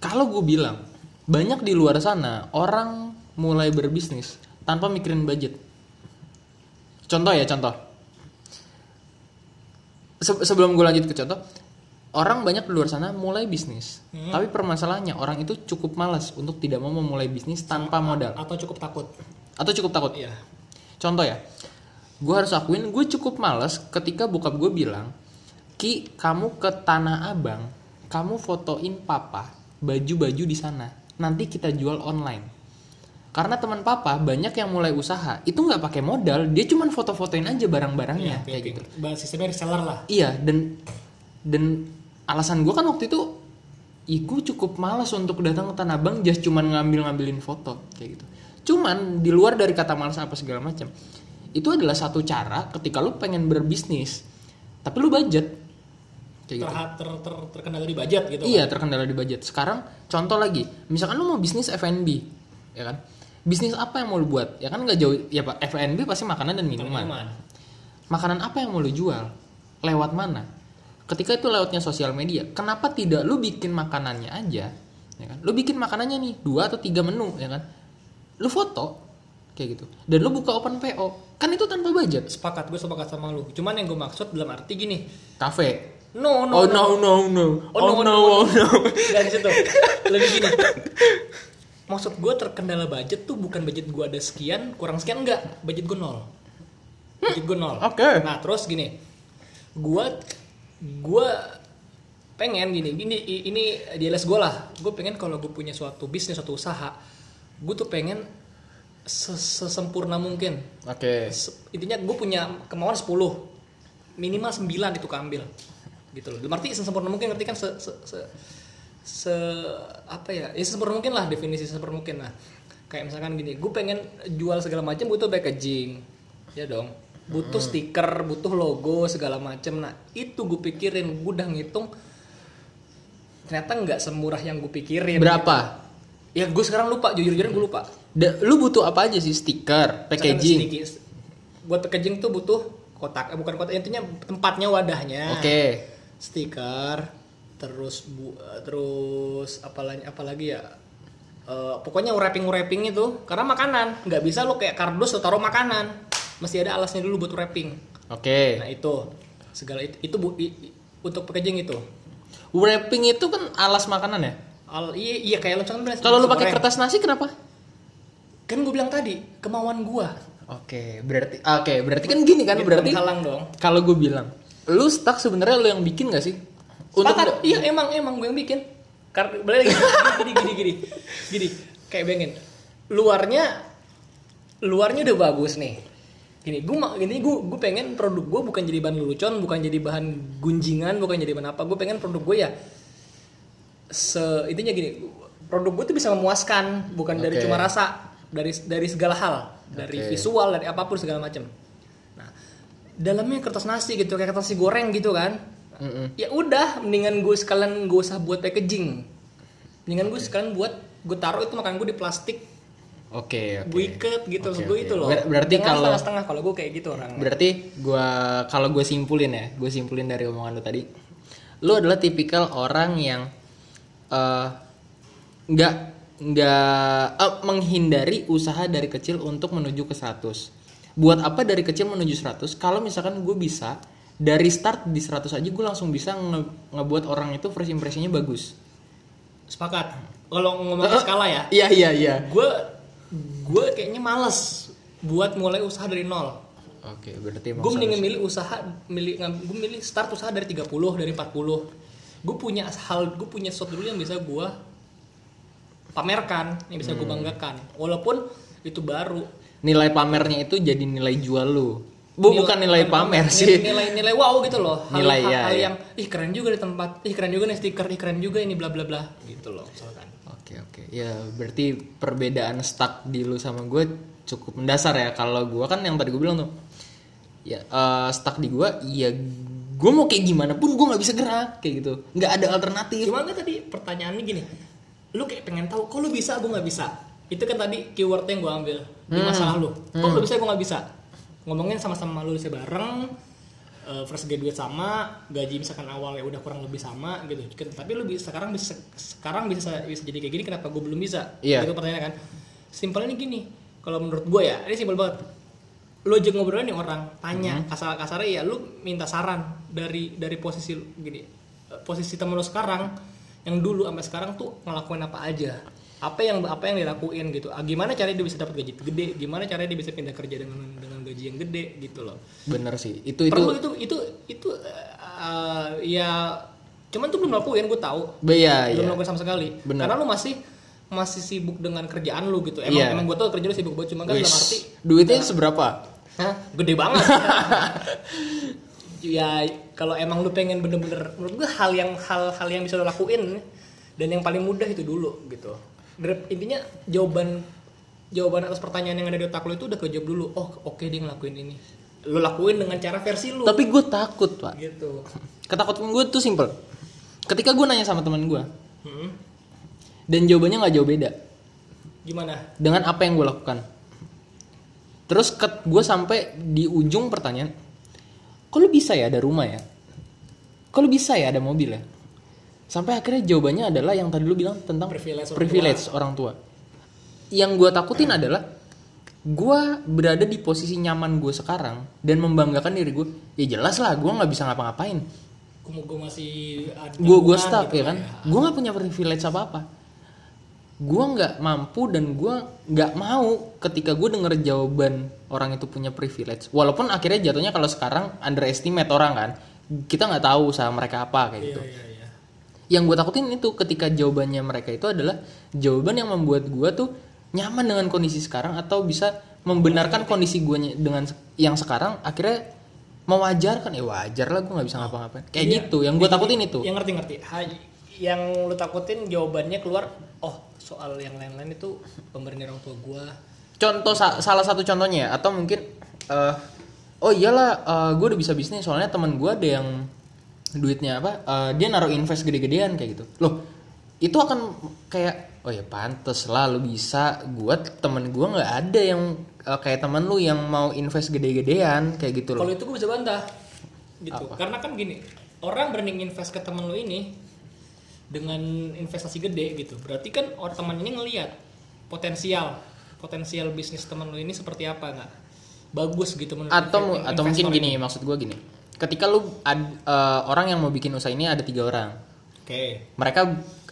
kalau gue bilang banyak di luar sana orang mulai berbisnis tanpa mikirin budget. Contoh ya contoh. Se- sebelum gue lanjut ke contoh, orang banyak di luar sana mulai bisnis, Hmm. tapi permasalahannya orang itu cukup malas untuk tidak mau memulai bisnis tanpa modal atau cukup takut atau cukup takut. iya Contoh ya, gue harus akuin gue cukup males ketika bokap gue bilang, Ki, kamu ke Tanah Abang, kamu fotoin papa baju-baju di sana, nanti kita jual online. Karena teman papa banyak yang mulai usaha, itu nggak pakai modal, dia cuma foto-fotoin aja barang-barangnya kayak gitu. sistemnya reseller lah Iya dan dan alasan gue kan waktu itu, ih gue cukup malas untuk datang ke Tanah Abang just cuman ngambil-ngambilin foto kayak gitu. Cuman di luar dari kata malas apa segala macam, itu adalah satu cara ketika lu pengen berbisnis, tapi lu budget kayak gitu. ter, ter, ter, terkendala di budget gitu Iya terkendala di budget. Sekarang contoh lagi, misalkan lu mau bisnis F&B, ya kan? Bisnis apa yang mau lu buat? Ya kan nggak jauh, ya pak F&B pasti makanan dan minuman. Minuman. makanan apa yang mau lu jual? Lewat mana? Ketika itu lewatnya sosial media kenapa tidak lu bikin makanannya aja ya kan? Lu bikin makanannya nih dua atau tiga menu ya kan? Lu foto kayak gitu. Dan lu buka open PO kan itu tanpa budget. Sepakat gue sepakat sama lu. Cuman yang gue maksud dalam arti gini. Kafe? No no oh no. no no oh no oh no dari situ. Lebih gini <laughs> maksud gue terkendala budget tuh bukan budget gue ada sekian kurang sekian enggak. Budget gue nol. Budget gue nol. Oke. nah terus gini. Gue gue pengen gini gini ini di LS gue lah. Gue pengen kalau gue punya suatu bisnis suatu usaha gue tuh pengen ses- sesempurna mungkin. Oke. Se- intinya gue punya kemauan 10 minimal 9 itu keambil gitu loh. Dalam arti sesempurna mungkin ngerti kan? Se, se, se, se- apa ya ya mungkin lah definisi mungkin lah. Kayak misalkan gini gue pengen jual segala macam butuh packaging ya dong. Butuh stiker butuh logo segala macam nah itu gue pikirin gue udah ngitung ternyata nggak semurah yang gue pikirin. Berapa? Ya gue sekarang lupa jujur-jujuran gue lupa. Da- lu butuh apa aja sih stiker packaging? Buat packaging tuh butuh kotak eh, bukan kotak intinya tempatnya wadahnya. Oke. Stiker terus bu terus apalagi apalagi ya Eh, pokoknya wrapping wrapping itu karena makanan nggak bisa lo kayak kardus lo taruh makanan. Mesti ada alasnya dulu buat wrapping. Oke. Nah itu. Segala itu, itu bu, i- untuk packaging itu. Wrapping itu kan alas makanan ya? Al, iya, iya kayak lo kalau nasi pakai kertas nasi kenapa? Kan gue bilang tadi kemauan gua. Oke, berarti oke, berarti kan gini kan berarti halang dong. kalau gue bilang, lu stuck sebenarnya lu yang bikin gak sih? Sepakat. iya emang emang gue yang bikin. Karena balik lagi gini gini gini gini kayak pengen luarnya luarnya udah bagus nih. Gini, gue mak gini gue gue pengen produk gue bukan jadi bahan lelucon, bukan jadi bahan gunjingan, bukan jadi bahan apa. Gue pengen produk gue ya se intinya gini, produk gue tuh bisa memuaskan, bukan dari Oke. cuma rasa, dari dari segala hal, dari visual, dari apa pun segala macam. Nah, dalamnya kertas nasi gitu, kayak kertas nasi goreng gitu kan Ya udah mendingan gue sekalian gue usah buat packaging mendingan gue sekalian buat gue taruh itu makan gue di plastik Oke, oke. gue iket gitu Oke, gue oke. itu loh Ber- berarti kalau- setengah-setengah kalau gue kayak gitu orang Berarti gua kalau gue simpulin ya, gue simpulin dari omongan lu tadi, lu adalah tipikal orang yang eh, nggak nggak eh, menghindari usaha dari kecil untuk menuju ke 100. Buat apa dari kecil menuju 100? Kalau misalkan gue bisa dari start di 100 aja gue langsung bisa nge- ngebuat orang itu first impressionnya bagus. sepakat. Kalau ngomongin skala ya. Iya iya iya. gue gue kayaknya males buat mulai usaha dari nol. Oke, berarti emang gue mendingan milih usaha milih gue milih start usaha dari 30 dari 40 gue punya hal gue punya sesuatu dulu yang bisa gue pamerkan yang bisa gue Hmm. banggakan. Walaupun itu baru. Nilai pamernya itu jadi nilai jual lu Bu, bukan nilai pamer sih. nilai nilai wow gitu loh. Hal, Nilai, hal, ya, hal ya. yang ih keren juga di tempat ih keren juga nih stiker ih keren juga ini bla bla bla gitu loh misalkan. Oke oke. Ya berarti perbedaan stuck di lu sama gue cukup mendasar ya. Kalau gue kan yang tadi gue bilang tuh ya eh, stuck di gue ya gue mau kayak gimana pun gue nggak bisa gerak kayak gitu. Nggak ada alternatif. Cuma kan tadi pertanyaannya gini, lu kayak pengen tahu, kok lu bisa, gue nggak bisa. Itu kan tadi keyword yang gue ambil di masalah lu. Kok lu bisa, gue nggak bisa. Ngomongin sama-sama lulusnya bareng, eh, fresh graduate sama, gaji misalkan awal ya udah kurang lebih sama gitu. Tapi lu bisa sekarang bisa sekarang bisa bisa jadi kayak gini, kenapa gue belum bisa? Iya. Itu pertanyaan kan. Simpelnya gini, kalau menurut gue ya, ini simpel banget. Lu aja ngobrol nih orang, tanya kasar kasarnya ya lu minta saran dari dari posisi gini eh, posisi temen lu sekarang yang dulu sampai sekarang tuh ngelakuin apa aja apa yang apa yang dilakuin gitu ah, gimana caranya dia bisa dapat gaji gede gimana caranya dia bisa pindah kerja dengan dengan gaji yang gede gitu loh bener sih itu itu perlu itu itu itu eh, ya cuman tuh belum lakuin gue tahu Be- ya, belum ya. lakuin sama sekali Bener. karena lu masih masih sibuk dengan kerjaan lu gitu emang Iya. emang gue tau kerja lu sibuk banget cuma kan Wis, dalam arti duitnya seberapa Hah? Gede banget. <laughs> ya kalau emang lu pengen bener-bener menurut gue hal yang hal hal yang bisa lo lakuin dan yang paling mudah itu dulu gitu. Intinya jawaban jawaban atas pertanyaan yang ada di otak lu itu udah kejawab dulu. Oh, oke dia ngelakuin ini. Lu lakuin dengan cara versi lu. tapi gue takut pak gitu. <laughs> ketakutan gue tuh simple ketika gue nanya sama teman gue Hmm. dan jawabannya nggak jauh beda Gimana? dengan apa yang gue lakukan. Terus ke gue sampai di ujung pertanyaan, kok lu bisa ya ada rumah ya? Kok lu bisa ya ada mobil ya? Sampai akhirnya jawabannya adalah yang tadi lu bilang tentang Privilege orang privilege orang tua. Yang gue takutin adalah gue berada di posisi nyaman gue sekarang dan membanggakan diri gue. Ya jelas lah, gue nggak bisa ngapa-ngapain. Gue gue masih ada Gue gue stuck gitu ya kan. Gue nggak punya privilege apa apa. Gue nggak mampu dan gue nggak mau ketika gue denger jawaban orang itu punya privilege. Walaupun akhirnya jatuhnya kalau sekarang underestimate orang kan. Kita nggak tahu usaha mereka apa kayak Iya, gitu. iya, iya. Yang gue takutin itu ketika jawabannya mereka itu adalah jawaban yang membuat gue tuh nyaman dengan kondisi sekarang atau bisa membenarkan kondisi gue dengan yang sekarang akhirnya mewajarkan ya wajar lah gue nggak bisa ngapa-ngapain kayak Iya. gitu yang gue takutin itu Yang ngerti-ngerti. Yang lu takutin jawabannya keluar, oh soal yang lain-lain itu pemberian orang tua gua. contoh sa- salah satu contohnya ya, atau mungkin eh, oh iyalah gue udah bisa bisnis soalnya teman gue ada yang duitnya apa eh, dia naruh invest gede-gedean kayak gitu loh itu akan kayak oh ya pantes lah lu bisa gue temen gue nggak ada yang eh, kayak temen lu yang mau invest gede-gedean kayak gitu Kalau loh itu gue bisa bantah. Gitu. Karena kan gini, orang berani invest ke temen lu ini dengan investasi gede gitu. Berarti kan orang teman ini ngelihat potensial potensial bisnis temen lu ini seperti apa nggak? Bagus gitu menurut atau atau mungkin ini. gini maksud gue gini ketika lu ad- eh, orang yang mau bikin usaha ini ada tiga orang. Oke. mereka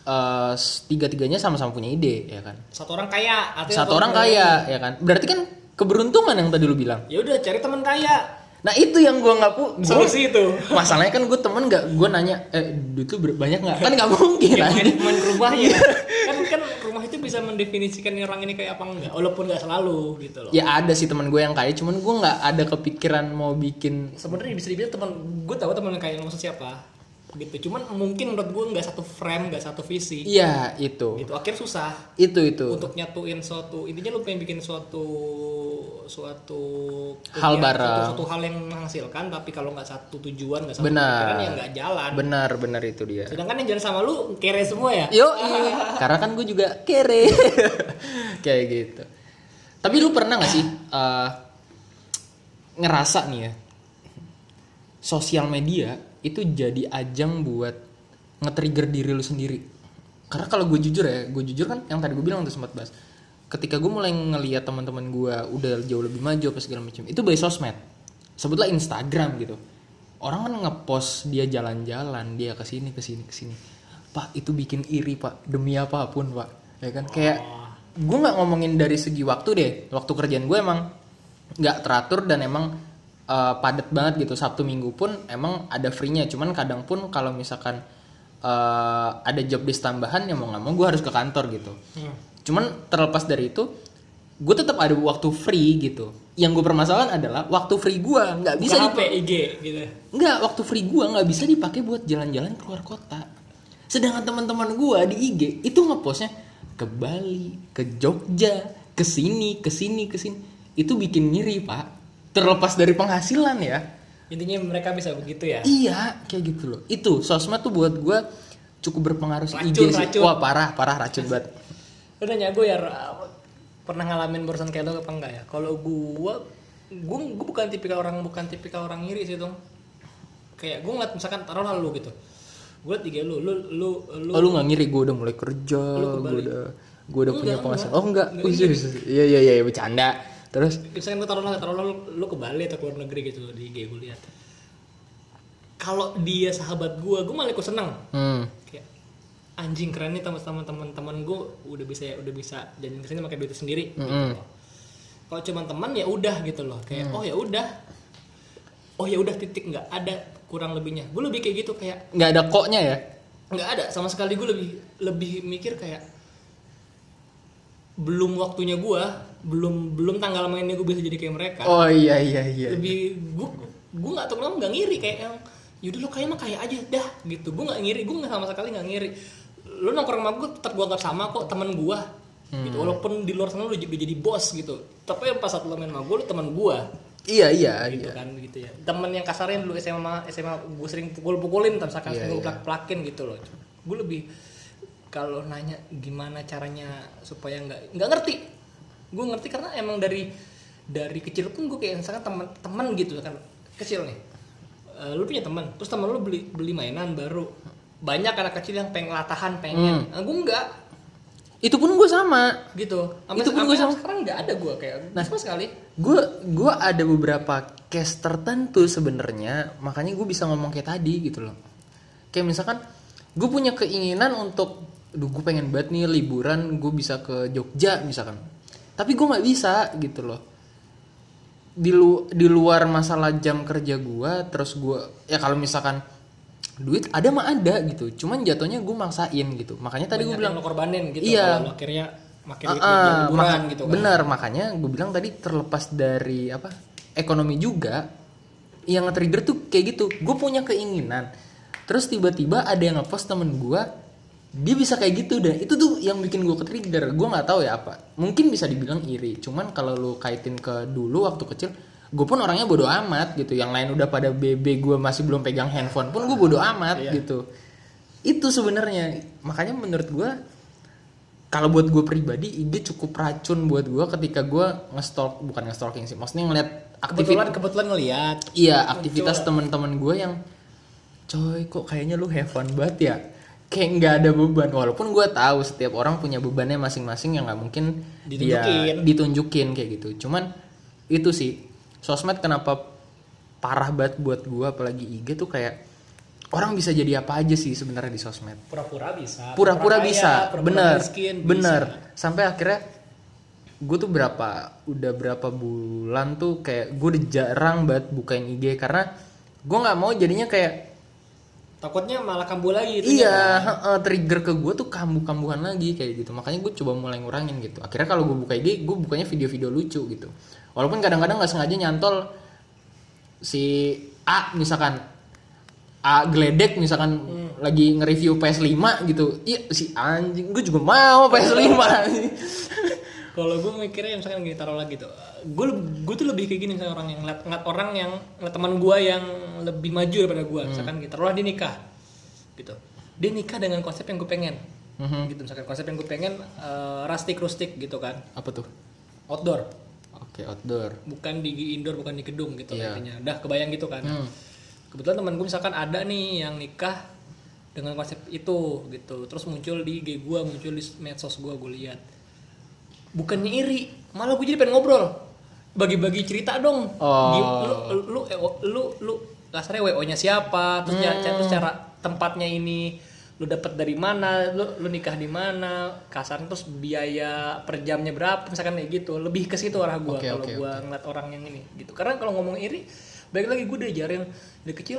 eh, tiga-tiganya sama-sama punya ide ya kan? Satu orang kaya, satu orang kaya ya kan? Berarti kan keberuntungan yang tadi lu bilang. Ya udah cari teman kaya. Nah itu yang gua nggak pu Solusi itu. <laughs> masalahnya kan gue temen nggak gue nanya eh duit banyak nggak? Kan nggak mungkin Ya, manajemen rumahnya. Kan kan rumah itu bisa mendefinisikan ini orang ini kayak apa enggak walaupun nggak selalu gitu loh. Ya ada sih teman gue yang kaya cuman gue nggak ada kepikiran mau bikin sebenarnya bisa dibilang teman gue tahu teman yang kayak maksud siapa gitu. Cuman mungkin menurut gue nggak satu frame nggak satu visi. Iya itu. Gitu. Akhirnya susah itu itu. untuk nyatuin suatu intinya lu pengen bikin suatu suatu Hal kegiatan, bareng. suatu, suatu hal yang menghasilkan tapi kalau nggak satu tujuan nggak satu Benar. pikiran ya nggak jalan benar benar itu dia sedangkan yang jalan sama lu kere semua ya Yo, karena kan gue juga kere <laughs> kayak gitu. Tapi lu pernah gak sih eh, ngerasa nih ya sosial media itu jadi ajang buat nge-trigger diri lu sendiri. Karena kalau gue jujur ya, gue jujur kan yang tadi gue bilang tuh sempat bahas. Ketika gue mulai ngeliat teman-teman gue udah jauh lebih maju apa segala macam, itu by sosmed. Sebutlah Instagram gitu. Orang kan ngepost dia jalan-jalan, dia ke sini ke sini ke sini. Pak itu bikin iri pak, demi apa pun pak. Ya kan kayak gue nggak ngomongin dari segi waktu deh. Waktu kerjaan gue emang nggak teratur dan emang eh, padat banget gitu. Sabtu Minggu pun emang ada free-nya. Cuman kadang pun kalau misalkan eh, ada job desk tambahan ya mau nggak mau gue harus ke kantor gitu. Hmm. Cuman terlepas dari itu gue tetap ada waktu free gitu. Yang gue permasalahan adalah waktu free gue nggak bisa dipa- IG gitu. Nggak waktu free gue nggak bisa dipakai buat jalan-jalan keluar kota. Sedangkan teman-teman gue di IG itu ngepostnya ke Bali ke Jogja ke sini ke sini ke sini. Itu bikin ngiri pak. Terlepas dari penghasilan ya. Intinya mereka bisa begitu ya? Iya kayak gitu loh. Itu sosmed tuh buat gue cukup berpengaruh Racun, IG sih. racun. wah parah parah racun banget lu nanya gue ya pernah ngalamin barusan kayak lo apa enggak ya? Kalau gue gue gue bukan tipikal orang bukan tipikal orang ngiri sih dong kayak gue ngeliat misalkan taruh lu gitu. Gue liat tiga lu lu lu lu oh lu nggak ngiri gue udah mulai kerja gue udah gue udah punya penghasilan. oh enggak. Iya iya iya bercanda. Terus? Misalkan gue taruh lu taruh lu, lu ke Bali atau ke luar negeri gitu di IG gue lihat kalau dia sahabat gue gue malah ikut seneng. Hmm anjing keren nih teman-teman teman-teman gue udah bisa udah bisa jalan ke sini pakai duit sendiri. Gitu Mm-mm. loh. kalau cuma teman ya udah gitu loh. Kayak oh ya udah. Oh ya udah titik nggak ada kurang lebihnya. Gue lebih kayak gitu kayak nggak ada koknya ya? Nggak ada. Sama sekali gue lebih lebih mikir kayak belum waktunya gue belum belum tanggal mainnya gue bisa jadi kayak mereka. Oh iya iya iya. Lebih gue gue nggak tahu kenapa nggak ngiri kayak yang yaudah lo kayak mah kayak aja dah gitu. Gue nggak ngiri gue nggak sama sekali nggak ngiri lo nongkrong sama gue tetap gue anggap sama kok teman gue gitu Hmm. walaupun di luar sana lo udah jadi bos gitu. Tapi pas saat lo main sama gue lo teman gue iya iya gitu iya. kan gitu ya. Temen yang kasarnya dulu SMA SMA gue sering pukul-pukulin tapi misalkan Iya, sering iya. plak-plakin gitu loh. Gue lebih kalau nanya gimana caranya supaya nggak nggak ngerti. Gue ngerti karena emang dari dari kecil pun gue kayak misalkan teman-teman gitu kan kecil nih. Eh, lu punya teman terus teman lu beli beli mainan baru banyak anak kecil yang pengen latahan pengen. Nah, gue enggak. Itu pun gue sama. Gitu. Sampai Itu pun gua sama. sekarang nggak ada gue kayak Nah. sama sekali. gue gue ada beberapa case tertentu sebenarnya makanya gue bisa ngomong kayak tadi gitu loh. Kayak misalkan gue punya keinginan untuk duh gue pengen banget nih liburan gue bisa ke Jogja misalkan. Tapi gue nggak bisa gitu loh. Di lu di luar masalah jam kerja gue terus gue ya kalau misalkan duit ada mah ada gitu cuman jatuhnya gue maksain gitu makanya tadi gue bilang lo korbanin gitu Iya. kalau akhirnya makin liburan maka- gitu kan Benar, makanya gue bilang tadi terlepas dari apa ekonomi juga yang nge-trigger tuh kayak gitu. Gue punya keinginan. Terus tiba-tiba ada yang ngepost temen gue, dia bisa kayak gitu dan itu tuh yang bikin gue ke-trigger. Gue nggak tahu ya apa. Mungkin bisa dibilang iri. Cuman kalau lu kaitin ke dulu waktu kecil, gue pun orangnya bodoh amat gitu. Yang lain udah pada BB, gue masih belum pegang handphone pun gue bodoh amat Iya. gitu. Itu sebenarnya. Makanya menurut gue kalau buat gue pribadi IG cukup racun buat gue ketika gue ngestalk bukan ngestalking sih maksudnya ngeliat kebetulan aktivitas kebetulan ngelihat iya aktivitas teman-teman gue yang coy kok kayaknya lu have fun banget ya kayak nggak ada beban walaupun gue tahu setiap orang punya bebannya masing-masing yang nggak mungkin dia Ditunjukin. ditunjukin kayak gitu cuman itu sih sosmed kenapa parah banget buat gue apalagi IG tuh kayak orang bisa jadi apa aja sih sebenarnya di sosmed. Pura-pura bisa pura-pura bisa. bener miskin, bisa. bener. Sampai akhirnya gue tuh berapa udah berapa bulan tuh kayak gue udah jarang banget bukain IG karena gue nggak mau jadinya kayak takutnya malah kambuh lagi itu iya heeh, trigger ke gue tuh kambuh-kambuhan lagi kayak gitu. Makanya gue coba mulai ngurangin gitu. Akhirnya kalau gue buka IG gue bukanya video-video lucu gitu walaupun kadang-kadang nggak sengaja nyantol si A misalkan. A geledek misalkan lagi nge-review PS5 gitu. Iya si anjing gue juga mau PS5 <laughs> <laughs> kalau gue mikirnya misalkan gini taruh lagi tuh. Gue gue tuh lebih kayak gini misalnya orang yang ngeliat, ngeliat orang yang ngeliat teman gue yang lebih maju daripada gue misalkan gitu taruhlah dia nikah. Gitu. Dia nikah dengan konsep yang gue pengen. Mhm. gitu misalkan konsep yang gue pengen eh, rustic rustic gitu kan. Apa tuh? Outdoor oke outdoor. Bukan di indoor bukan di gedung gitu Iya. intinya. Udah kebayang gitu kan. Hmm. kebetulan teman gue misalkan ada nih yang nikah dengan konsep itu gitu. Terus muncul di IG gue muncul di medsos gue gue lihat. Bukannya iri malah gue jadi pengen ngobrol. Bagi-bagi cerita dong. Oh. Gim- lu lu lu lu, lu kasarnya wo nya siapa? Terus, ja- terus cara tempatnya ini lu dapat dari mana lu lu nikah di mana kasarnya terus biaya per jamnya berapa misalkan kayak gitu. Lebih ke situ arah gue Oke, kalau oke, gue ngeliat orang yang ini gitu. Karena kalau ngomong iri baik lagi gue diajarin dari kecil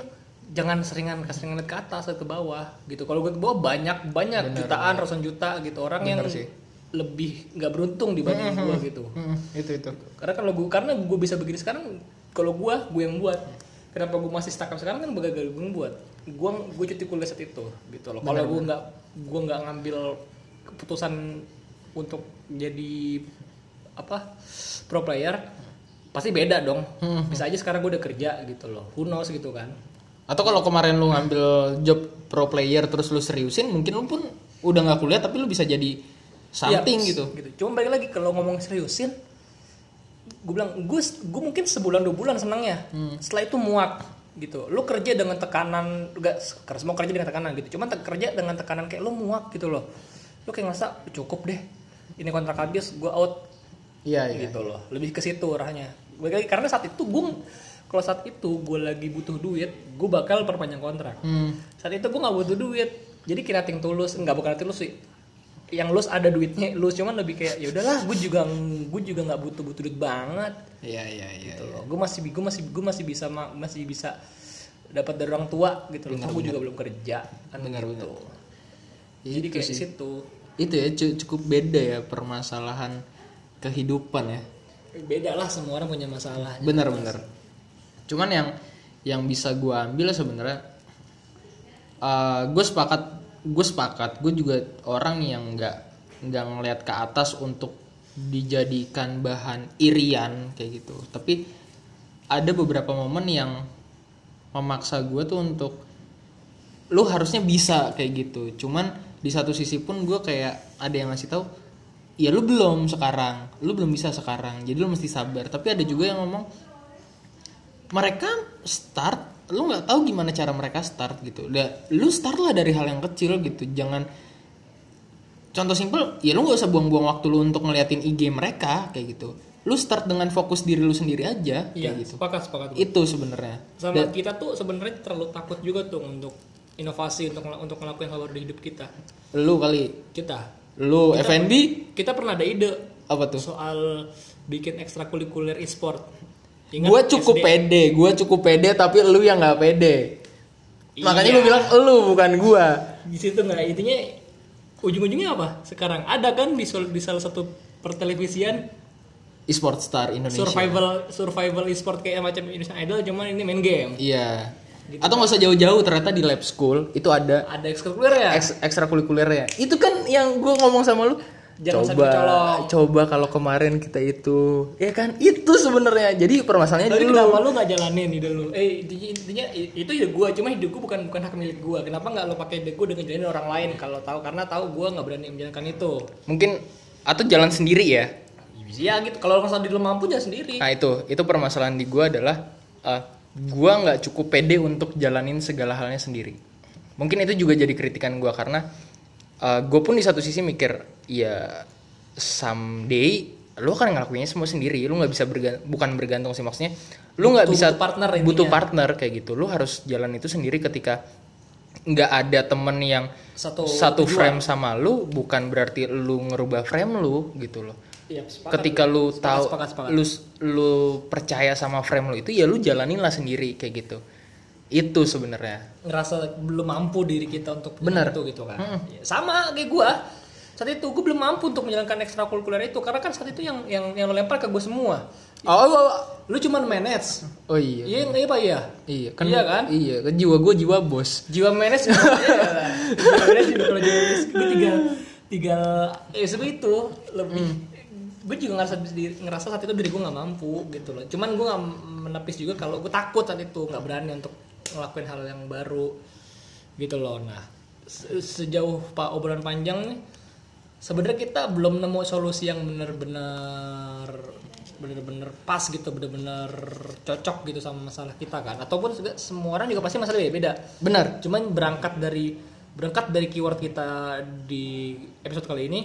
jangan seringan keseringan lihat ke atas atau ke bawah gitu. Kalau gue ke bawah banyak banyak Bener, jutaan ratusan juta gitu. Orang yang Bener sih. lebih nggak beruntung dibanding gue gitu. Hmm, itu itu. karena kalau gue karena gue bisa begini sekarang kalau gue gue yang buat. Kenapa gue masih stuck sekarang kan gue yang buat gue gue cuti kuliah saat itu gitu loh. Kalau gue nggak gue nggak ngambil keputusan untuk jadi apa pro player pasti beda dong. Bisa aja sekarang gue udah kerja gitu loh. Who knows gitu kan. Atau kalau kemarin lu ngambil job pro player terus lu seriusin, mungkin lu pun udah nggak kuliah tapi lu bisa jadi something Iya, gitu. gitu. Cuma balik lagi kalau ngomong seriusin gue bilang gue gue mungkin sebulan dua bulan senangnya. Hmm. setelah itu muak gitu. Lu kerja dengan tekanan enggak karena semua kerja dengan tekanan gitu. Cuman te- kerja dengan tekanan kayak lu muak gitu loh. Lu kayak ngerasa cukup deh ini kontrak habis gue out. Iya, iya. gitu loh. Lebih ke situ arahnya. Karena saat itu gue kalau saat itu gue lagi butuh duit gue bakal perpanjang kontrak. Hmm. saat itu gue nggak butuh duit. Jadi kira ting tulus nggak bukan tulus sih yang lus ada duitnya lus cuman lebih kayak ya udahlah gue juga gue juga nggak butuh butuh duit banget. Iya, iya, iya. gitu loh. Gue masih gue masih gue masih bisa ma- masih bisa dapat dari orang tua gitu loh. Gue juga belum kerja kan Benar, gitu. jadi itu kayak sih. situ. Itu ya cu- cukup beda ya permasalahan kehidupan ya. beda lah semua orang punya masalah Bener-bener. Cuman yang yang bisa gua ambil sebenarnya, gue sepakat, gue sepakat, gue juga orang yang nggak nggak ngelihat ke atas untuk dijadikan bahan irian kayak gitu. Tapi ada beberapa momen yang memaksa gue tuh untuk lu harusnya bisa kayak gitu. Cuman di satu sisi pun gue kayak ada yang ngasih tahu ya lu belum sekarang lu belum bisa sekarang jadi lu mesti sabar tapi ada juga yang ngomong mereka start lu nggak tahu gimana cara mereka start gitu. Udah lu start lah dari hal yang kecil gitu. Jangan contoh simpel ya lu nggak usah buang-buang waktu lu untuk ngeliatin IG mereka kayak gitu. Lu start dengan fokus diri lu sendiri aja iya kayak gitu. sepakat sepakat itu sebenarnya. Sama kita tuh sebenarnya terlalu takut juga tuh untuk inovasi untuk untuk ngelakuin hal baru di hidup kita. Lu kali. Kita. Lu FNB kita pernah ada ide apa tuh? soal bikin ekstrakurikuler e-sport gue cukup SD? pede gue cukup pede tapi lu yang nggak pede. Makanya Iya. gue bilang lu bukan gue di situ nggak intinya ujung-ujungnya apa? Sekarang ada kan di, di salah satu pertelevisian e-sport star Indonesia. survival survival e-sport kayak macam Indonesian Idol cuman ini main game. Iya. Gitu. atau nggak usah jauh-jauh ternyata di lab school itu ada ada ekstrakurikuler ya? Eks ekstrakurikulernya. Itu kan yang gue ngomong sama lu Jangan coba colong. coba kalau kemarin kita itu ya kan itu sebenarnya. Jadi permasalahannya dulu. kenapa lu nggak jalanin ide lu? Eh intinya, intinya itu ide gue cuma ide gue bukan bukan hak milik gue kenapa nggak lo pakai ide gue dengan jalanin orang lain? Kalau tahu karena tahu gue nggak berani menjalankan itu. Mungkin atau jalan sendiri ya. Ya gitu. Kalau masalah di lu mampu jangan sendiri. Nah itu, itu permasalahan di gua adalah uh, gua nggak cukup pede untuk jalanin segala halnya sendiri. Mungkin itu juga jadi kritikan gua karena uh, gue pun di satu sisi mikir, ya someday lu kan ngelakuinnya semua sendiri, lu nggak bisa bergan- bukan bergantung sih maksudnya, lu nggak bisa butuh partner intinya. butuh partner kayak gitu, lu harus jalan itu sendiri ketika nggak ada temen yang satu satu frame sama lu, bukan berarti lu ngerubah frame lu gitu loh. Sepakat. ketika lu Sepakat, tahu sepakat, sepakat. lu lu percaya sama frame lu itu ya lu jalanin lah sendiri kayak gitu. Itu sebenarnya. Ngerasa belum mampu diri kita untuk Benar. itu gitu kan? Ya, sama kayak gua saat itu gue belum mampu untuk menjalankan ekstrakurikuler itu karena kan saat itu yang yang yang lo lempar ke gue semua. Oh lu cuman manage. Oh iya. Iya iya pak iya. Iya Iya kan? iya kan jiwa gue jiwa bos. Jiwa manage <laughs> iya kan? jiwa manage kalau jiwa gue tinggal tinggal eh seperti itu. Lebih gue juga ngerasa ngerasa saat itu diri gue nggak mampu gitu loh. Cuman gue nggak menepis juga kalau gue takut saat itu nggak berani untuk ngelakuin hal yang baru gitu loh. Nah se- sejauh pak obrolan panjang nih sebenarnya kita belum nemu solusi yang benar-benar benar-benar pas gitu benar-benar cocok gitu sama masalah kita kan. Ataupun juga semua orang juga pasti masalah beda benar. Cuman berangkat dari berangkat dari keyword kita di episode kali ini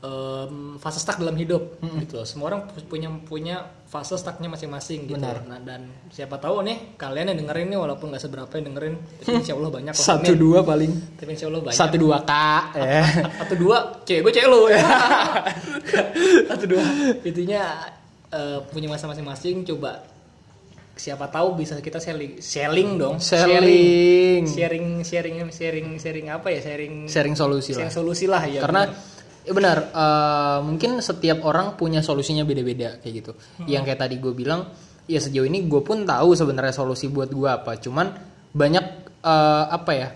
em, fase stuck dalam hidup gitu. Loh. semua orang pu- punya punya fase stucknya masing-masing gitu. Benar. nah dan siapa tahu nih kalian yang dengerin nih walaupun nggak seberapa yang dengerin tapi <laughs> insya Allah banyak kok. satu Amin. dua paling. Tapi insya Allah banyak. Satu dua k ya. satu dua cewek gue cewek lo ya. <laughs> Satu dua. Intinya eh, punya masa masing-masing coba siapa tahu bisa kita sharing sharing dong. Sharing. sharing sharing sharing sharing apa ya? Sharing sharing solusi lah. sharing solusi lah ya karena Ya benar, eh, mungkin setiap orang punya solusinya beda-beda kayak gitu. Yang kayak tadi gue bilang, ya sejauh ini gue pun tahu sebenarnya solusi buat gue apa. Cuman banyak eh, apa ya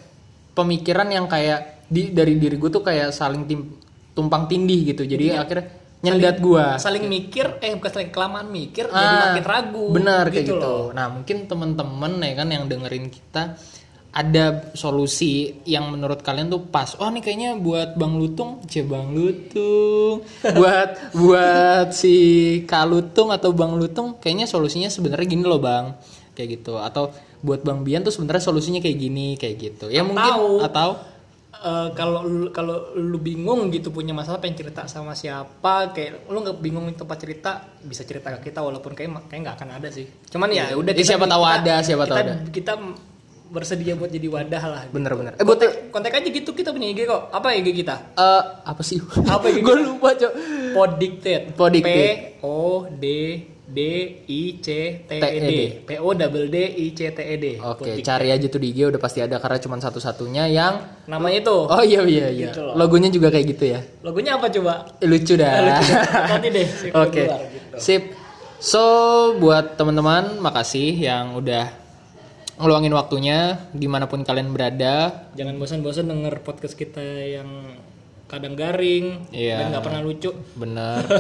pemikiran yang kayak di dari diri gue tuh kayak saling tim, tumpang tindih gitu. Jadi akhirnya nyendat gue. saling mikir eh bukan saling kelamaan mikir jadi Ah, makin ragu Benar kayak gitu. loh. Nah, mungkin temen-temen ya kan yang dengerin kita ada solusi yang menurut kalian tuh pas. Oh, nih kayaknya buat Bang Lutung, C Bang Lutung. <laughs> buat buat si Kalutung atau Bang Lutung kayaknya solusinya sebenarnya gini loh, Bang. Kayak gitu. Atau buat Bang Bian tuh sebenarnya solusinya kayak gini, kayak gitu. Ya mungkin Atau- atau Eh, kalau lu- kalau lu bingung gitu punya masalah pengen cerita sama siapa kayak lu nggak bingung tempat cerita bisa cerita ke kita walaupun kayak kayak nggak akan ada sih cuman ya udah Ya, siapa tahu ada, siapa tahu kita, ada. kita bersedia buat jadi wadah lah gitu. bener-bener. Eh, buat kontak, kontak aja gitu kita punya IG kok apa IG kita eh, apa sih? Apa yang <laughs> Gue lupa, Cok. Podicted Podicted. P O D D I C T E D. P O double D I C T E D Oke, cari aja tuh di IG udah pasti ada karena cuma satu-satunya yang namanya itu Oh iya iya iya. Gitu loh. Logonya juga kayak gitu ya. logonya apa coba Eh, Lucu dah. <laughs> nanti deh Oke. keluar gitu. Sip. So buat teman-teman makasih yang udah ngeluangin waktunya di mana pun kalian berada. jangan bosan-bosan denger podcast kita yang kadang garing Iya. dan nggak pernah lucu Bener. <laughs>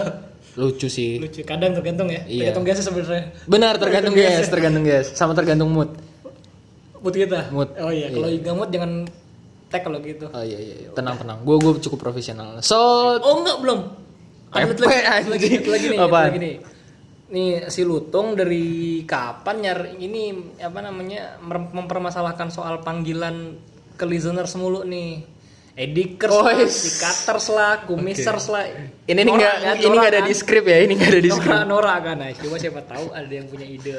Lucu sih. lucu kadang tergantung ya Iya. tergantung guys sebenarnya Benar tergantung guys, tergantung guys, sama tergantung mood. mood kita Mood. oh iya kalau nggak mood jangan tag kalau gitu Oh iya iya, iya. tenang tenang. Gue gue cukup profesional. So oh enggak belum ada lagi, lagi, lagi nih Apaan? lagi nih nih si Lutung dari kapan nyari ini apa namanya mempermasalahkan soal panggilan ke listeners mulu nih Edikers Oh, lah. Sikaters lah, kumisers lah. ini nih nggak kan, ini nggak ada kan. di skrip ya, ini nggak ada di skrip. Nora Nora kan nah, coba siapa tahu ada yang punya ide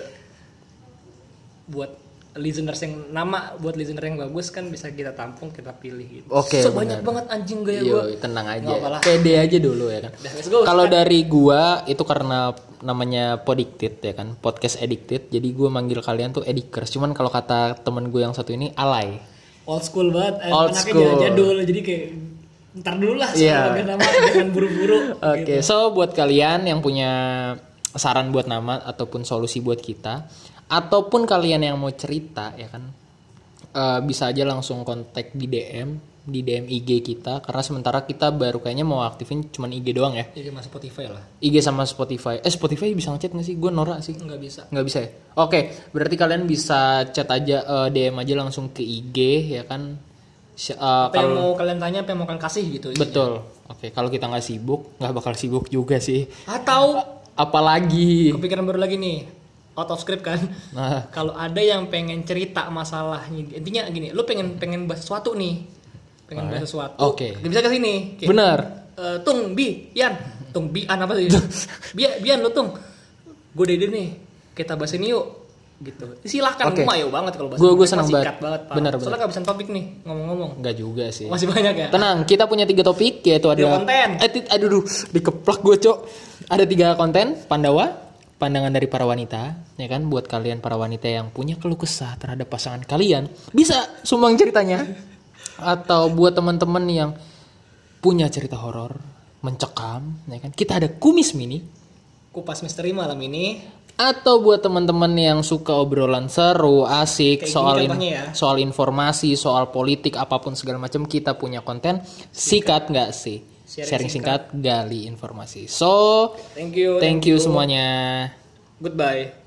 buat listeners yang nama buat listener yang bagus kan bisa kita tampung kita pilih gitu. Oke, so, banyak benar. banget anjing gaya gua. tenang aja. Pede aja dulu ya kan. Kalau dari gua itu karena namanya Podicted ya kan, podcast addicted. Jadi gua manggil kalian tuh edikers. Cuman kalau kata temen gue yang satu ini alay. old school banget, eh, Old school. jadul jadi kayak ntar dulu lah Iya. sebagai nama jangan buru-buru. <laughs> Oke, so buat kalian yang punya saran buat nama ataupun solusi buat kita, ataupun kalian yang mau cerita ya kan, eh, bisa aja langsung kontak di DM di DM IG kita karena sementara kita baru kayaknya mau aktifin cuman IG doang ya. Jadi masuk Spotify lah. IG sama Spotify. Eh Spotify bisa ngechat nggak sih? Gue norak sih. Nggak bisa. Nggak bisa ya? Oke, berarti kalian bisa chat aja eh, DM aja langsung ke IG ya kan. Eh, Apa yang mau kalian tanya, apa yang mau kalian kasih gitu. betul. Oke, kalau kita nggak sibuk, nggak bakal sibuk juga sih. Atau Apalagi. kepikiran baru lagi nih out of script kan. Nah, <laughs> kalau ada yang pengen cerita masalahnya intinya gini lu pengen pengen bahas sesuatu nih. Pengen bahas sesuatu. Oke. Dia bisa ke sini. Kayak, benar. eh, tung bi yan tung bi an apa sih? Bian bian lu tung. Gue dede nih. Kita bahas ini yuk. Gitu. Silahkan Oke. gue ayo banget kalau bahas gua Cuma senang banget. banget Pak. Benar, soalnya kehabisan topik nih ngomong-ngomong. Nggak juga sih. masih banyak ya? Tenang, kita punya tiga topik yaitu ada konten. Eh, aduh, duh, dikeplak gue cok. Ada tiga konten, Pandawa, pandangan dari para wanita, ya kan? Buat kalian para wanita yang punya keluh kesah terhadap pasangan kalian, bisa sumbang ceritanya. Atau buat teman-teman yang punya cerita horor, mencekam, ya kan? Kita ada kumis mini. kupas misteri malam ini Atau buat teman-teman yang suka obrolan seru, asik, Kayak soal in- ya. soal informasi, soal politik, apa pun segala macam kita punya konten sikat nggak sih? Sharing Sharing singkat, gali informasi. So, thank you thank you semuanya. goodbye